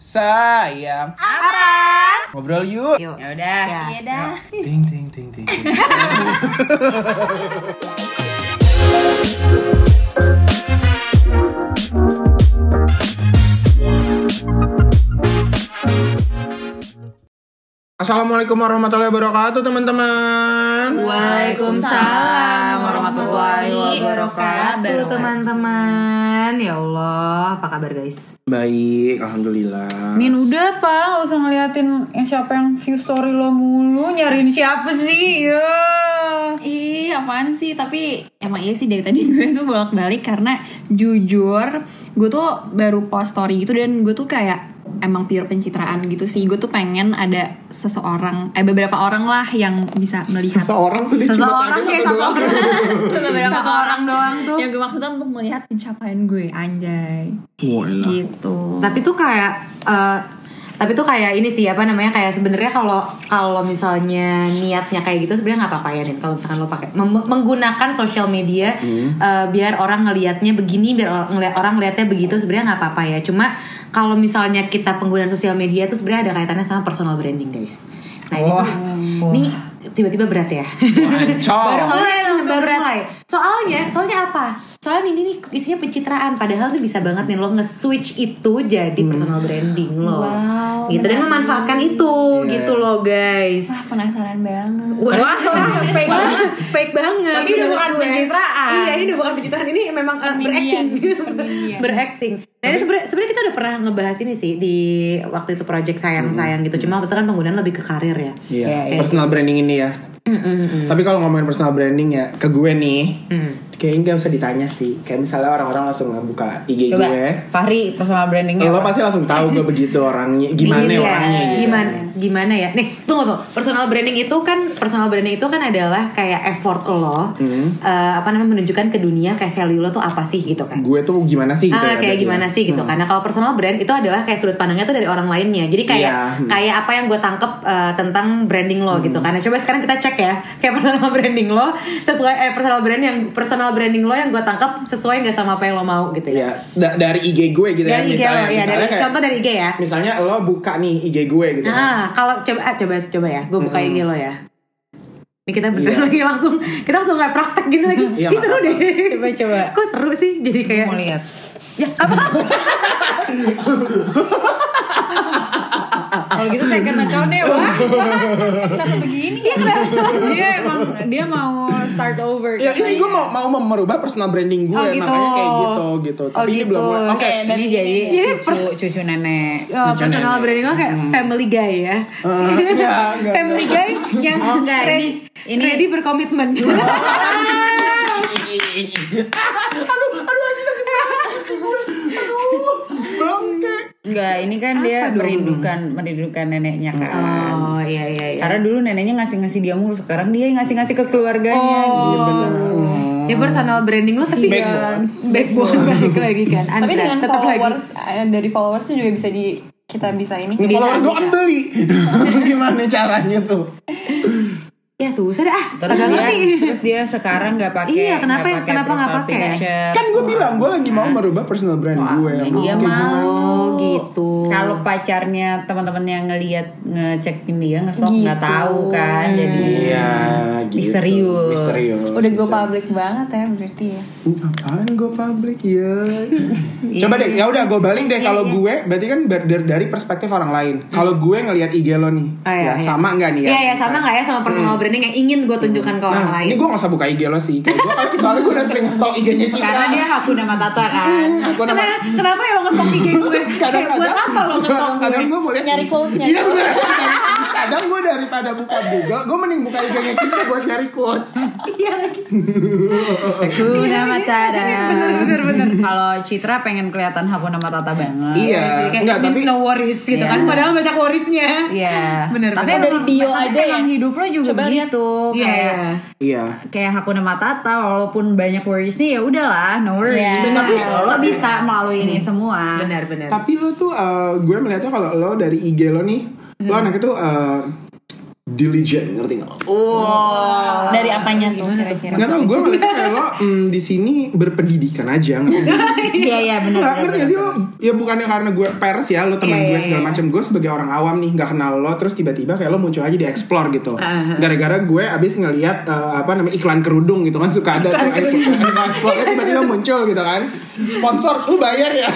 Sayang. Apa? Ngobrol yuk. Yuk. Ya udah. Iya dah. Ting ting ting ting. ting. Assalamualaikum warahmatullahi wabarakatuh teman-teman. Waalaikumsalam warahmatullahi wabarakatuh wabarakatuh. Teman-teman. Ya Allah, apa kabar guys? Baik, alhamdulillah. Min udah pak, gak usah ngeliatin yang siapa yang view story lo mulu Nyariin siapa sih ya Ih, apaan sih? Tapi emang iya sih dari tadi gue tuh bolak-balik karena jujur gue tuh baru post story gitu dan gue tuh kayak emang pure pencitraan gitu sih. Gue tuh pengen ada seseorang, eh beberapa orang lah yang bisa melihat Seseorang tuh dia cuma Seseorang kayak satu doang. beberapa Satu orang doang tuh. Yang gue maksudnya untuk melihat pencapaian gue, anjay. Wah. Gitu. Tapi tuh kayak eh, tapi tuh kayak ini sih apa namanya kayak sebenarnya kalau kalau misalnya niatnya kayak gitu sebenarnya nggak apa-apa ya Din. Kalau misalkan lo pakai mem- menggunakan sosial media eh, biar orang ngelihatnya begini biar orang ngeliat orang ngelihatnya begitu sebenarnya nggak apa-apa ya. Cuma kalau misalnya kita penggunaan sosial media tuh sebenarnya ada kaitannya sama personal branding guys. Nah ini tuh ini tiba-tiba berat ya. Baru mulai langsung mulai. Soalnya, soalnya apa? Soalnya ini nih isinya pencitraan padahal tuh bisa banget nih lo nge-switch itu jadi personal branding lo. Wow, gitu dan memanfaatkan itu Iya. gitu loh, guys. Wah, penasaran banget. Wah, fake banget, fake banget. Ini udah bukan pencitraan. Iya, ini udah bukan pencitraan, ini memang uh, berakting. berakting. Nah, ini sebenarnya kita udah pernah ngebahas ini sih di waktu itu project sayang-sayang gitu. Cuma waktu itu kan penggunaan lebih ke karir ya. Iya, personal branding ini ya. Tapi kalau ngomongin personal branding ya ke gue nih, Hmm. Kayaknya nggak usah ditanya sih. Kayak misalnya orang-orang langsung ngebuka IG Coba gue, Fahri personal brandingnya lo apa? pasti langsung tahu gue begitu orangnya, gimana Iya, orangnya gitu. gimana gimana ya nih tunggu tuh personal branding itu kan personal branding itu kan adalah kayak effort lo Hmm. eh, apa namanya menunjukkan ke dunia kayak value lo tuh apa sih gitu kan Gue tuh gimana sih gitu ah ya, kayak berarti gimana ya. sih gitu Hmm. karena kalau personal brand itu adalah kayak sudut pandangnya tuh dari orang lainnya jadi kayak Iya, hmm. kayak apa yang gue tangkep eh, tentang branding lo gitu karena coba sekarang kita cek ya kayak personal branding lo sesuai eh personal brand yang personal branding lo yang gue tangkep sesuai nggak sama apa yang lo mau gitu ya Ya, da- dari IG gue gitu ya. dari IG lo misalnya, ya misalnya dari kayak- contoh dari IG ya Misalnya lo buka nih IG gue gitu. kan. Nah, kalau coba ah, coba coba ya, gue buka IG lo ya. Ini kita bener Iya. lagi langsung kita langsung kayak praktek gitu lagi. Iya, Ih, seru deh. Coba coba Kok seru sih? Jadi kayak Mau lihat ya apa? Kalau gitu second account deh Wah Kenapa begini ya Dia emang Dia mau start over Ya ini gue mau mau merubah personal branding gue Oh, gitu. makanya kayak gitu gitu. Oh, Tapi ini gitu. belum mulai. Oke. Ini jadi cucu cucu nenek. Oh, personal nenek. branding lo kayak family guy ya. Enggak, enggak, family guy yang Oh, enggak, ready, ini- ready berkomitmen. aduh, aduh anjing sakit banget sih gue. Aduh, bangke. Enggak, ini kan dia merindukan merindukan neneknya kan. oh iya iya iya. Karena dulu neneknya ngasih-ngasih dia mulu, sekarang dia ngasih-ngasih ke keluarganya Oh. gitu. Ini personal branding lo tapi Backbone. backbone balik lagi kan. Tapi Andra, dengan tetap lagi. followers eh, dari followers tuh juga bisa di kita bisa ini. Followers gue kan beli. Gimana caranya tuh? Ya susah deh ah. Terus dia, ngerti. terus dia sekarang nggak pakai Iya, kenapa- nggak pakai kenapa nggak pakai? Kan gue bilang gue lagi mau merubah personal brand gue. Mau dia mau gimana. Gitu. Kalau pacarnya teman-temannya ngelihat ngecekin dia ngesok Gitu. nggak tahu kan jadi Iya, gitu. Misterius. Misterius. Udah gue public banget ya berarti ya. Uh, apaan gue public ya? Coba deh, ya udah gue balik deh kalau gue berarti kan dari, dari perspektif orang lain. Kalau gue ngelihat IG lo nih, Oh, iya, ya iya. sama nggak nih ya? Iya ya sama nggak ya sama personal branding yang ingin gue tunjukkan ke orang Nah, lain. ini gue gak usah buka IG lo sih. Kayak gue kan soalnya gue udah sering stalk IG-nya Citra. karena dia Hakuna Matata kan. Aku nama Kenapa, kenapa ya lo nge-stalk IG gue? Kayak buat apa lo nge-stalk gue? kadang gue mau lihat Nyari quotes, nyari Iya bener. kadang gue daripada buka Google, gue mending buka IG-nya Citra buat nyari quotes. Iya lagi. Hakuna Matata. bener, bener. Kalau Citra pengen kelihatan Hakuna Matata banget. Iya, Kayak enggak tapi no worries gitu Iya. kan. Padahal banyak worriesnya. Iya. Bener, Tapi dari bio Tapi aja yang hidup lo juga Coba Iya. Kayak iya. kayak Hakuna Matata walaupun banyak worriesnya ya udahlah no worries. Iya. Bener. Tapi lo bisa melalui ini semua. Benar benar. Tapi lo tuh, eh, gue melihatnya kalau lo dari IG lo nih, lo Hmm. anak itu eh, diligent ngerti nggak? Oh. Dari apanya tuh kira-kira? Nggak tau gue ngeliatnya kayak lo mm, di sini berpendidikan aja? Iya iya benar. Nggak, ngerti gak sih lo? Ya bukannya karena gue pers ya, lo teman Iya, gue iya, segala iya. macam. Gue sebagai orang awam nih nggak kenal lo, terus tiba-tiba kayak lo muncul aja di explore gitu. Gara-gara gue abis ngeliat eh, apa namanya iklan kerudung gitu kan suka ada tuh iklan explore tiba-tiba muncul gitu kan. Sponsor, lu bayar ya?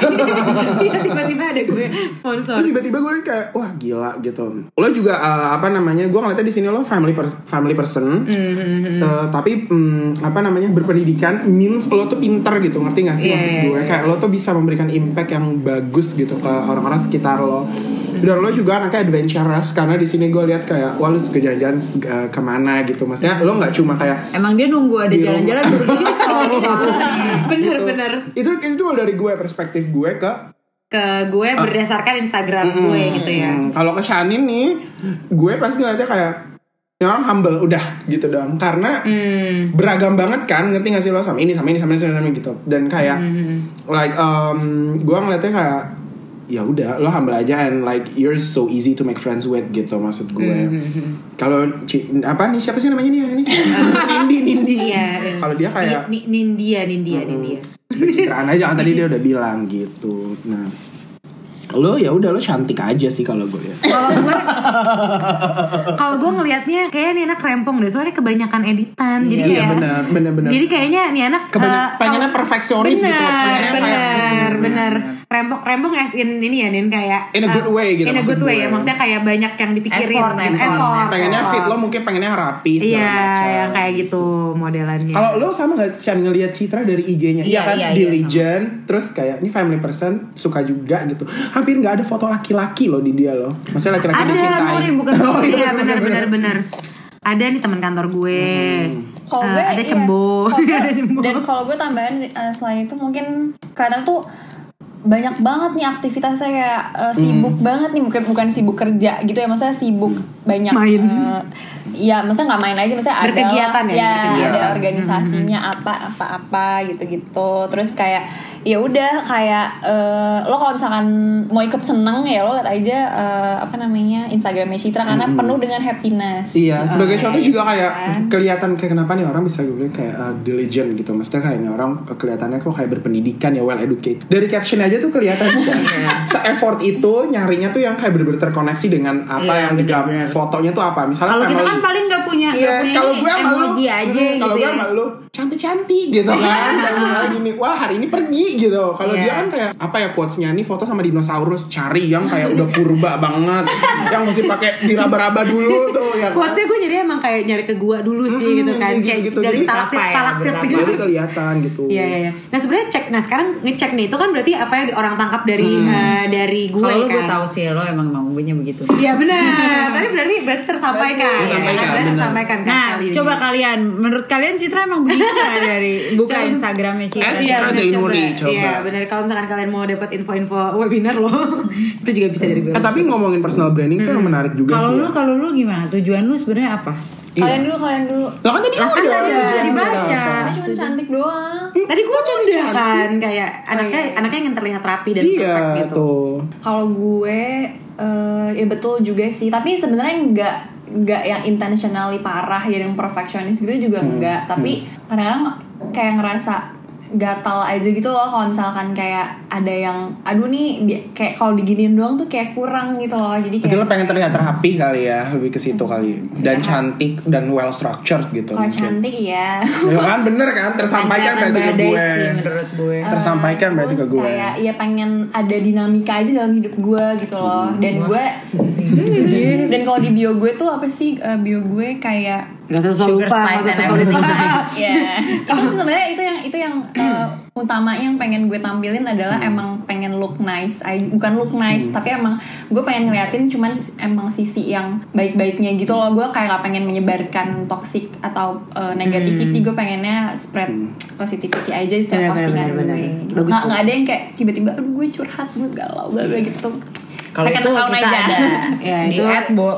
Iya, tiba-tiba ada gue sponsor Terus tiba-tiba gue kayak wah gila gitu. Lo juga eh, apa namanya? Gue ngeliatnya di sini lo family pers- family person, Mm-hmm. Eh, tapi mm, apa namanya berpendidikan means lo tuh pinter gitu ngerti gak sih Iya, maksud iya, gue? iya. Kayak lo tuh bisa memberikan impact yang bagus gitu ke orang-orang sekitar lo. Dan lo juga anaknya adventurous karena di sini gue lihat kayak wah lo suka jalan-jalan eh, ke mana gitu. Maksudnya lo nggak cuma kayak Emang dia nunggu ada jalan-jalan baru gitu. soalnya. bener-bener itu itu kalau dari gue perspektif gue ke ke gue berdasarkan Instagram gue gitu ya Kalau ke Shanin nih, gue pasti ngeliatnya kayak ini orang humble udah gitu dong. Karena hmm. beragam banget kan, ngerti gak sih lo sama ini sama ini sama ini sama ini gitu. Dan kayak like um, gue ngeliatnya kayak ya udah lo humble aja and like you're so easy to make friends with gitu maksud gue. Kalau Ci- apa nih siapa sih namanya nih ini? Nindi Nindi. Iya. Kalau dia kayak Ni- ni- Nindia, Nindia, Nindia. pencitraan aja kan tadi dia udah bilang gitu. Nah, lo ya udah lo cantik aja sih kalau gue lihat. Kalau gue, kalau gue ngelihatnya kayak nih anak rempong deh, soalnya kebanyakan editan, jadi Iya kayak, benar, benar benar. jadi kayaknya nih anak Kebanyak- eh, pengennya kalau- perfeksionis gitu, bener, kayak- bener, bener, rempong, rempong as in ini ya, nin kayak In a good eh, way gitu in a good way gue. ya, maksudnya kayak banyak yang dipikirin, Effort, gitu. effort. pengennya effort. fit lo mungkin pengennya rapi segala Iya, macam. yang kayak gitu modelannya. Kalau lo sama gak Sian ngelihat Citra dari IG-nya? Iya, kan, iya, iya, diligent, terus kayak ini family person suka juga gitu. Hampir nggak ada foto laki-laki lo di dia lo. Maksudnya laki-laki Ada dicintai. Nuri bukan Oh, iya benar benar benar. Ada nih teman kantor gue. Kalau Eh, gue ada iya. cembo. Kalau gue- ada cembo. Dan kalau gue tambahan eh, selain itu mungkin karena tuh banyak banget nih aktivitasnya kayak eh, sibuk banget nih bukan bukan sibuk kerja gitu ya maksudnya sibuk banyak Main. eh, Iya, maksudnya nggak main aja, maksudnya ada Berkegiatan ya, ya, berkegiatan. ada organisasinya apa apa apa gitu-gitu. Terus kayak ya udah kayak eh, lo kalau misalkan mau ikut seneng ya lo liat aja eh, apa namanya Instagramnya Citra karena penuh dengan happiness. Iya, sebagai cowok juga kayak kan. kelihatan kayak kenapa nih orang bisa gue kayak uh, diligent gitu. Maksudnya kayak ini orang uh, kelihatannya kok kayak berpendidikan ya, well educated. Dari caption aja tuh kelihatan. Se-effort itu nyarinya tuh yang kayak bener-bener terkoneksi dengan apa Iya, yang di fotonya tuh apa. Misalnya Kalau kita kan paling nggak punya Iya, punya kalau gue emoji aja hmm, gitu kalau gue ya. sama lu cantik-cantik gitu kan. Gini, wah hari ini pergi gitu. Kalau Iya. dia kan kayak apa ya quotesnya nih foto sama dinosaurus cari yang kayak udah purba banget, yang mesti pakai diraba-raba dulu tuh ya. kan? Quotesnya gue jadi emang kayak nyari ke gua dulu sih Mm-mm, gitu kan kayak kayak gitu. dari stalaktit ya, stalaktit gitu. Jadi kelihatan gitu. Iya iya iya. Nah sebenarnya cek. Nah sekarang ngecek nih itu kan berarti apa yang orang tangkap dari eh, dari gue Kalau lu kan. gue tahu sih lo emang emang gue begitu. Iya benar. Tapi berarti berarti tersampaikan. Tersampaikan, Ya, benar. tersampaikan kan Nah, kali ini. coba kalian, menurut kalian Citra emang begitu dari buka. Instagramnya Citra? Eh, Iya Citra coba. Coba. Iya benar. Kalau misalkan kalian mau dapat info-info webinar loh, itu juga bisa dari gue. Eh, tapi ngomongin personal branding tuh yang menarik juga Kalau lu kalau lu gimana? Tujuan lu sebenarnya apa? Kalian dulu, kalian dulu. Lah kan tadi Lah, kan udah. tadi udah Tujuannya dibaca. Ini cuma cantik doang. Tadi gue udah kan kayak anaknya anaknya yang terlihat rapi dan perfect Iya gitu. tuh. Kalau gue eh, ya betul juga sih, tapi sebenarnya nggak nggak yang intentionally parah jadi yang perfectionist gitu juga enggak, tapi kadang-kadang kayak ngerasa gatal aja gitu loh kalau misalkan kayak ada yang aduh nih di- kayak kalau diginiin doang tuh kayak kurang gitu loh jadi Berarti lo kayak pengen terlihat rapi kali ya, lebih ke situ kali. Dan Iya. cantik dan well structured gitu. kalau mungkin. cantik ya Ya kan bener kan tersampaikan berarti ke gue. sih menurut gue. Tersampaikan berarti ke gue. kayak ya pengen ada dinamika aja dalam hidup gue gitu loh dan gue dan kalau di bio gue tuh apa sih eh, bio gue kayak Gak usah Sugar lupa, spice gak and ya tapi sebenarnya itu yang itu yang eh, utama yang pengen gue tampilin adalah emang pengen look nice. I- bukan look nice tapi emang gue pengen ngeliatin cuman emang sisi yang baik-baiknya gitu loh. Gue kayak gak pengen menyebarkan toxic atau eh, negativity. Gue pengennya spread positivity aja setiap postingan benar, gue. gitu. Bagus, nggak bagus. nggak ada yang kayak tiba-tiba aduh gue curhat gue galau bla bla gitu. Kalau Second itu account kita aja. ada. Ya, di itu- ad, Bo.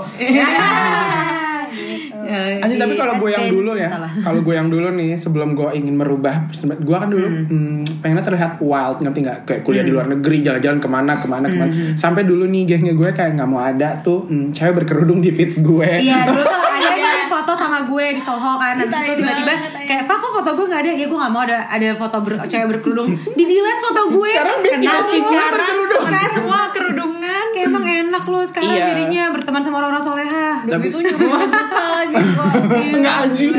Eh, Anjing tapi di kalau gue yang dulu ya, kalau gue yang dulu nih sebelum gue ingin merubah, gue kan dulu hmm, pengennya terlihat wild, ngerti nggak? Kayak kuliah di luar negeri, jalan-jalan ke mana, ke mana, ke mana. Sampai dulu nih gengnya gue kayak nggak mau ada tuh hmm, cewek berkerudung di feeds gue. Iya dulu tuh ada kan foto sama gue di Soho kan Habis itu Tai tiba-tiba tai. kayak Pak kok foto gue gak ada Ya gue gak mau ada ada foto ber, cewek berkerudung Di delete foto gue Sekarang bikin Kenapa semua sekarang berkerudung. Kayak semua kerudungan Kayak emang enak loh sekarang Iya. jadinya berteman sama orang-orang soleha Udah gitu nyuruh buka lagi. Enggak anjing.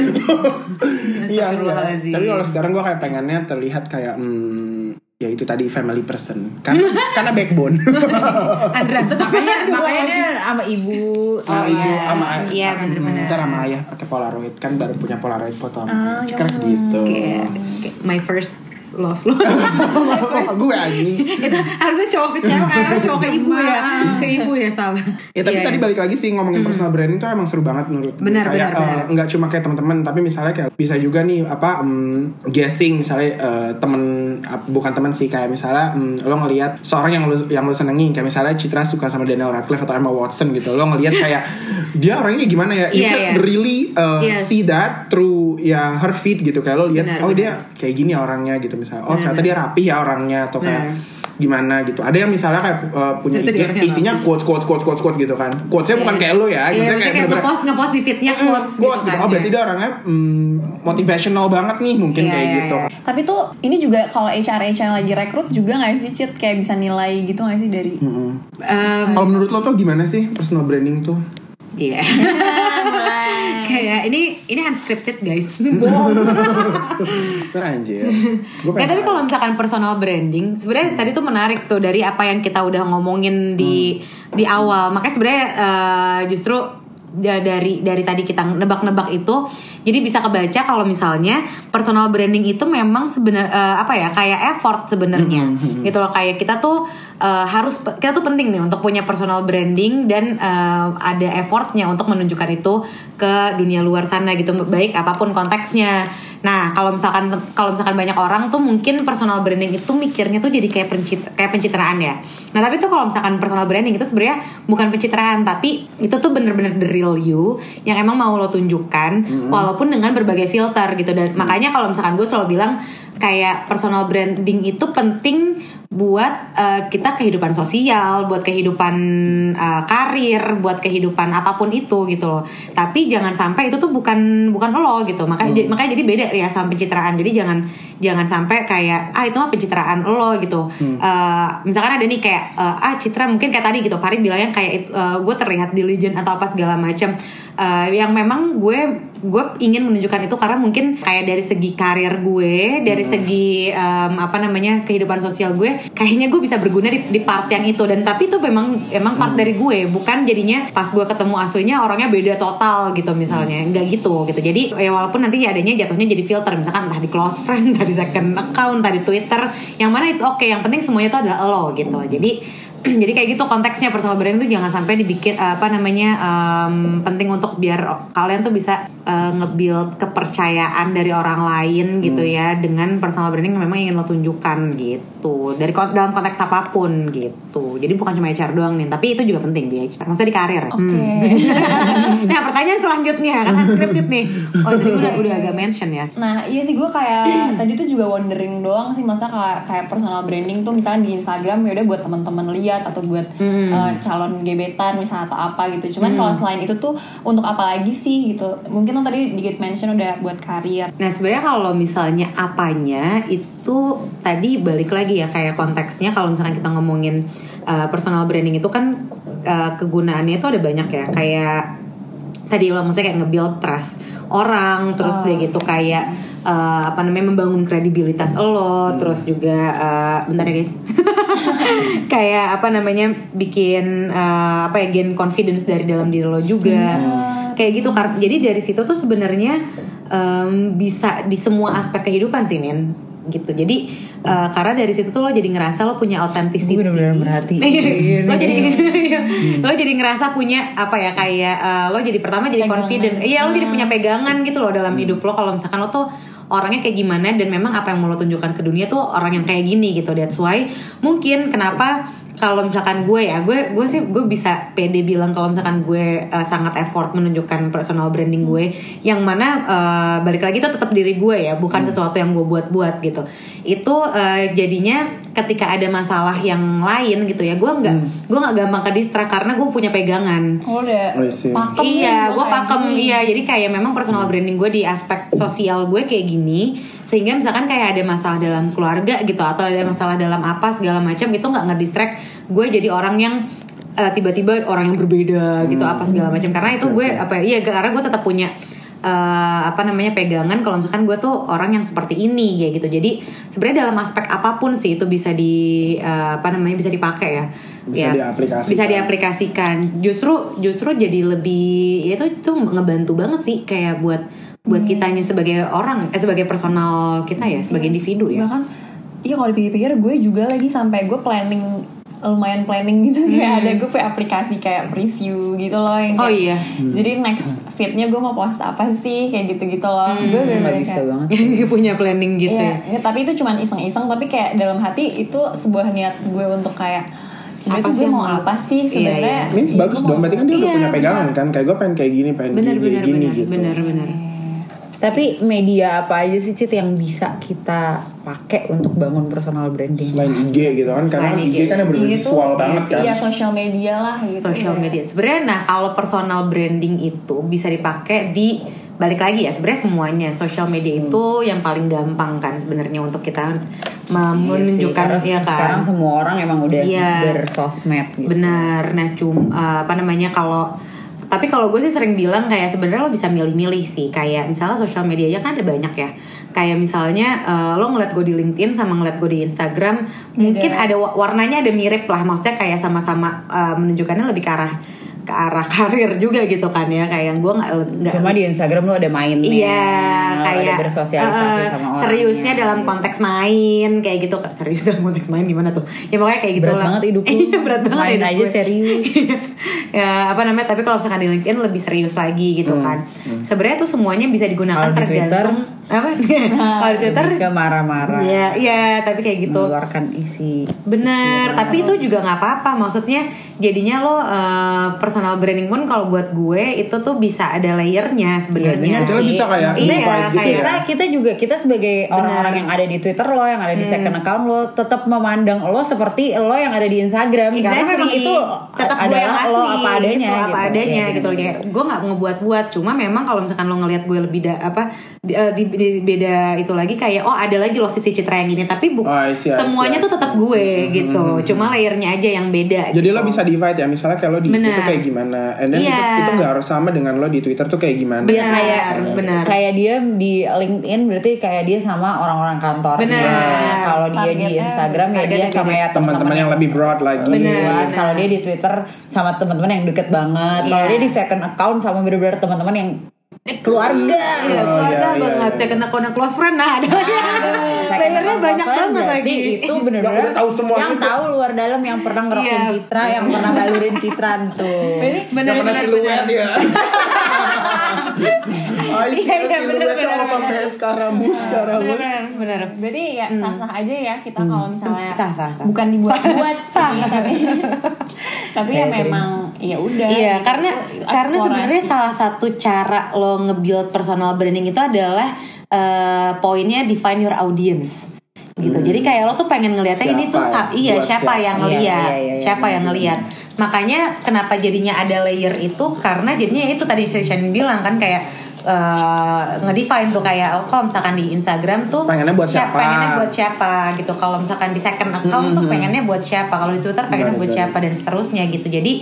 Iya. Astagfirullahaladzim. Tapi kalau sekarang gue kayak pengennya terlihat kayak hmm, ya itu tadi family person kan karena backbone Andra tuh makanya makanya dia sama ibu sama iya. ibu sama ayah Iya, bener-bener. ntar sama ayah pakai polaroid kan baru punya polaroid foto sama ayah Cekrek gitu Kayak kayak my first love lo gue anjing itu harusnya cowok ke cewek kan cowok ke ibu ya ke ibu ya salah Ya tapi Iya, tadi iya. balik lagi sih ngomongin personal branding tuh emang seru banget menurut. Benar, kayak, benar, benar. eh, nggak cuma kayak teman-teman tapi misalnya kayak bisa juga nih apa em, guessing misalnya eh, temen ap- bukan temen sih kayak misalnya em, lo ngelihat seorang yang lo yang lo senengin kayak misalnya Citra suka sama Daniel Radcliffe atau Emma Watson gitu lo ngelihat kayak dia orangnya gimana ya you Iya, can iya. really uh, Yes. see that through ya her feed gitu kayak lo lihat oh dia kayak gini ya orangnya gitu misalnya oh Benar, ternyata dia rapi ya orangnya atau kayak Benar. gimana gitu ada yang misalnya kayak uh, punya dia IG isinya quotes quotes quotes quotes quotes gitu kan quotesnya bukan Iya. kayak lo ya Iya, maksudnya kayak bener-bener- ngepost ngepost di feednya Mm-mm, quotes, quotes gitu gitu. kan Oh berarti ya. dia orangnya mm, motivational banget nih mungkin Iya, kayak iya, gitu. iya. Tapi tuh ini juga kalau HR HR lagi rekrut juga nggak sih Cit kayak bisa nilai gitu nggak sih dari Mm-mm. Em, Kalau menurut lo tuh gimana sih personal branding tuh? Iya. Kayak ini ini unscripted guys. Ntar anjir. Gue Ya tapi kalau misalkan personal branding, sebenarnya tadi tuh menarik tuh dari apa yang kita udah ngomongin di di awal. Makanya sebenarnya eh, justru ya dari dari tadi kita nebak-nebak itu, jadi bisa kebaca kalau misalnya personal branding itu memang sebenarnya apa ya kayak effort sebenarnya, gitu loh kayak kita tuh eh, harus kita tuh penting nih untuk punya personal branding dan eh, ada effortnya untuk menunjukkan itu ke dunia luar sana gitu, baik apa pun konteksnya. Nah, kalau misalkan kalau misalkan banyak orang tuh mungkin personal branding itu mikirnya tuh jadi kayak pencit kayak pencitraan ya. Nah, tapi tuh kalau misalkan personal branding itu sebenarnya bukan pencitraan, tapi itu tuh bener-bener the real you yang emang mau lo tunjukkan walaupun dengan berbagai filter gitu dan makanya kalau misalkan gue selalu bilang kayak personal branding itu penting buat eh, kita kehidupan sosial, buat kehidupan eh, karir, buat kehidupan apa pun itu gitu loh. Tapi jangan sampai itu tuh bukan bukan lo gitu. Makanya jadi- makanya jadi beda ya sama pencitraan. Jadi jangan jangan sampai kayak ah itu mah pencitraan lo gitu. Eh, misalkan ada nih kayak eh, ah Citra mungkin kayak tadi gitu Farid bilangnya kayak eh, gue terlihat diligent atau apa segala macam. Eh, yang memang gue gue ingin menunjukkan itu karena mungkin kayak dari segi karir gue, dari segi em, apa namanya kehidupan sosial gue, kayaknya gue bisa berguna di, di part yang itu. Dan tapi itu memang emang part dari gue, bukan jadinya pas gue ketemu aslinya orangnya beda total gitu misalnya, nggak gitu gitu. Jadi ya walaupun nanti adanya jatuhnya jadi filter, misalkan entah di close friend, entah di second account, entah di Twitter, yang mana it's okay, yang penting semuanya itu adalah lo gitu. Jadi jadi kayak gitu konteksnya personal branding tuh jangan sampai dibikin uh, apa namanya um, penting untuk biar kalian tuh bisa uh, nge-build kepercayaan dari orang lain gitu ya dengan personal branding yang memang ingin lo tunjukkan gitu. Dari dalam konteks apa pun gitu. Jadi bukan cuma HR doang nih tapi itu juga penting di HR maksudnya di karir. Hmm. nah pertanyaan selanjutnya kan scripted nih. Oh tadi gue udah udah agak mention ya. Nah iya sih gue kayak tadi tuh juga wondering doang sih maksudnya kayak, kayak personal branding tuh misalnya di Instagram ya udah buat teman-teman lihat atau buat Hmm. eh, calon gebetan misalnya atau apa gitu. Cuman kalau selain itu tuh untuk apa lagi sih gitu? Mungkin lo tadi dikit mention udah buat karir. Nah sebenarnya kalau misalnya apanya itu tadi balik lagi ya kayak konteksnya kalau misalkan kita ngomongin uh, personal branding itu kan uh, kegunaannya itu ada banyak ya kayak tadi lo maksudnya kayak nge-build trust orang terus udah gitu kayak uh, apa namanya membangun kredibilitas lo terus juga uh, bentar ya guys. Kayak apa namanya bikin uh, apa ya gain confidence dari dalam diri lo juga. Kayak gitu jadi dari situ tuh sebenarnya em, bisa di semua aspek kehidupan sih Nin gitu. Jadi uh, karena dari situ tuh lo jadi ngerasa lo punya authenticity. Gue bener-bener merhatiin. Iya, lo jadi lo jadi ngerasa punya apa ya kayak uh, lo jadi pertama jadi Pegangan. confidence. Iya lo jadi punya pegangan gitu loh dalam hidup lo. Kalau misalkan lo tuh orangnya kayak gimana dan memang apa yang mau lo tunjukkan ke dunia tuh orang yang kayak gini gitu. That's why mungkin kenapa kalau misalkan gue ya gue gue sih gue bisa pede bilang kalau misalkan gue uh, sangat effort menunjukkan personal branding gue yang mana uh, balik lagi itu tetap diri gue ya bukan sesuatu yang gue buat-buat gitu. Itu uh, jadinya ketika ada masalah yang lain gitu ya gue nggak gue nggak gampang ke distract karena gue punya pegangan. Oh, udah I see. pakem iya, gue pakem iya. Jadi kayak memang personal branding gue di aspek sosial gue kayak gini, sehingga misalkan kayak ada masalah dalam keluarga gitu atau ada masalah dalam apa segala macam itu nggak ngedistract gue jadi orang yang eh, tiba-tiba orang yang berbeda gitu apa segala macam. Karena itu gue apa ya, iya karena gue tetap punya eh, apa namanya pegangan kalau misalkan gue tuh orang yang seperti ini kayak gitu. Jadi sebenarnya dalam aspek apa pun sih itu bisa di eh, apa namanya bisa dipakai ya. Bisa Ya, diaplikasikan. bisa diaplikasikan. Justru justru jadi lebih ya itu itu ngebantu banget sih kayak buat buat kitanya sebagai orang eh sebagai personal kita ya sebagai individu ya. Bahkan iya kalau dipikir-pikir gue juga lagi sampai gue planning lumayan planning gitu. Kayak ada gue punya aplikasi kayak preview gitu loh yang Hmm. Oh kayak- iya. jadi next fitnya gue mau post apa sih kayak gitu-gitu loh. Gue Hmm. bener-bener nggak bisa kayak- banget punya planning gitu Iya, ya. nggak, tapi itu cuman iseng-iseng tapi kayak dalam hati itu sebuah niat gue untuk kayak sebenarnya Apa tuh sih gue mau apa sih Iya, sebenarnya? iya. Means Ya, bagus gue dong, berarti kan dia udah Iya, punya pegangan kan? Kayak gue pengen kayak gini, pengen benar kayak gini benar. gitu. Benar benar Tapi media apa aja sih Cit yang bisa kita pakai untuk bangun personal branding? Selain IG gitu kan Karena Selain IG kan yang Iya, tuh, banget kan Iya, sosial media lah gitu. social ya. media sebenarnya nah kalau personal branding itu bisa dipakai di balik lagi ya sebenarnya semuanya social media itu yang paling gampang kan sebenarnya untuk kita Iya me- sih, menunjukkan ya kan sekarang semua orang emang udah Iya. bersosmed gitu. Benar. Nah, cum uh, apa namanya kalau tapi kalau gue sih sering bilang kayak sebenarnya lo bisa milih-milih sih. Kayak misalnya sosial media aja kan ada banyak ya. Kayak misalnya uh, lo ngeliat gue di LinkedIn sama ngeliat gue di Instagram mungkin ada wa- warnanya ada mirip lah. Maksudnya kayak sama-sama uh, menunjukkannya lebih ke arah ke arah karir juga gitu kan ya kayak yang gue nggak nggak Cuma di Instagram lu ada mainnya, Iya, kayak ada bersosialisasi eh, sama orang. seriusnya dalam konteks main kayak gitu serius dalam konteks main gimana tuh ya pokoknya kayak gitu Berat lah banget hidup lu. iya berat banget Main hidup aja gue. serius. ya apa namanya tapi kalau misalkan di LinkedIn lebih serius lagi gitu kan sebenarnya tuh semuanya bisa digunakan Hmm, Kalau di tergantung apa kalau di Twitter ke marah-marah, ya iya tapi kayak gitu mengeluarkan isi. Bener, tapi itu juga nggak apa-apa. Maksudnya jadinya lo eh, personal branding pun kalau buat gue itu tuh bisa ada layernya sebenarnya. bener Jadi lo sih. bisa kayak Iya, invite gitu kayak- kita ya kita juga kita sebagai orang-orang yang ada di Twitter lo yang ada di second account lo tetap memandang lo seperti lo yang ada di Instagram karena Exactly. memang itu tetap gue yang asli lo apa adanya gitu, apa gitu. adanya Iya, gitu loh bener. kayak gue nggak ngebuat-buat cuma memang kalau misalkan lo ngelihat gue lebih da, apa di, eh, di- di- beda itu lagi kayak oh ada lagi loh sisi citra yang gini tapi bu Oh, I see, I see, semuanya I tuh see. tetap gue gitu cuma layernya aja yang beda Jadi gitu. lo bisa divide ya, misalnya kayak lo di Benar. itu kayak gimana, and then itu, Iya. itu nggak harus sama dengan lo di Twitter tuh kayak gimana. Benar, Iya, kayak benar. kayak dia di LinkedIn berarti kayak dia sama orang-orang kantor Benar. kalau dia di Instagram ya dia sama ya Teman-teman yang lebih broad lagi. Benar. luas. Kalau dia di Twitter sama teman-teman yang deket banget. Kalau Iya. dia di second account sama bener-bener teman-teman yang keluarga. Iya, Oh, keluarga iya, iya, banget. iya. Saya kena kena close friend nah ada lagi. Second Layernya account banyak banget lagi. Itu udah tahu semua yang juga. tahu luar dalam yang pernah ngerokin Iya. citra, yang pernah balurin citran tuh. Pernah bener siluet bener. ya. Ah, Iya, iya, bener, siluetnya bener, apa bener. banget sekarang, mus sekarang. Bener bener bener. Berarti ya sah-sah aja ya kita kalau misalnya Sah, sah, sah. bukan dibuat-buat sih tapi tapi ya memang ya udah. Iya, gitu. karena karena sebenarnya salah satu cara lo nge-build personal branding itu adalah eh, poinnya define your audience. Gitu. Jadi kayak lo tuh pengen ngeliatnya ini tuh iya Buat siapa siapa? yang Iya, ngeliat, iya, iya, iya, siapa yang ngeliat. Makanya kenapa jadinya ada layer itu? Karena jadinya itu tadi Shannon bilang kan kayak eh, ngedefine tuh kayak oh, kalau misalkan di Instagram tuh Pengennya buat siapa? pengennya buat siapa gitu. Kalau misalkan di second account tuh pengennya buat siapa? Kalau di Twitter pengennya buat siapa dan seterusnya gitu. Jadi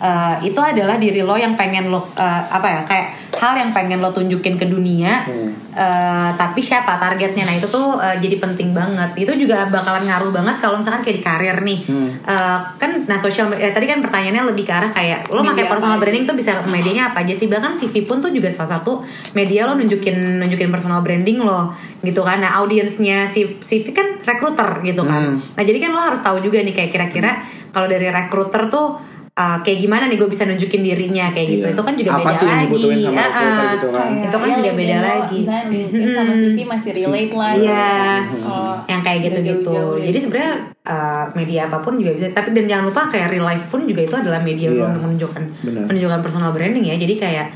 eh, itu adalah diri lo yang pengen lo eh, apa ya kayak hal yang pengen lo tunjukin ke dunia eh, tapi siapa targetnya? Nah itu tuh eh, jadi penting banget. Itu juga bakalan ngaruh banget kalau misalkan kayak di karir nih. Eh, kan nah sosial media tadi kan pertanyaannya lebih ke arah kayak lo pakai personal branding tuh bisa medianya apa aja sih? Bahkan CV pun tuh juga salah satu media lo nunjukin nunjukin personal branding lo gitu kan. Nah audiensnya si CV kan recruiter gitu kan. Hmm. nah jadi kan lo harus tahu juga nih kayak kira-kira kalau dari recruiter tuh uh, kayak gimana nih gue bisa nunjukin dirinya kayak gitu Iya. itu kan juga Apa beda sih yang lagi sama ah. gitu kan. itu kan Ya, juga LinkedIn beda lo, lagi Misalnya LinkedIn sama CV masih relate lah. Iya. Kalau yang kayak udah gitu-gitu. jauh-jauh ya. Jadi sebenarnya uh, media apa pun juga bisa. Tapi dan jangan lupa kayak real life pun juga itu adalah media Iya. lo untuk menunjukkan Benar. menunjukkan personal branding ya. Jadi kayak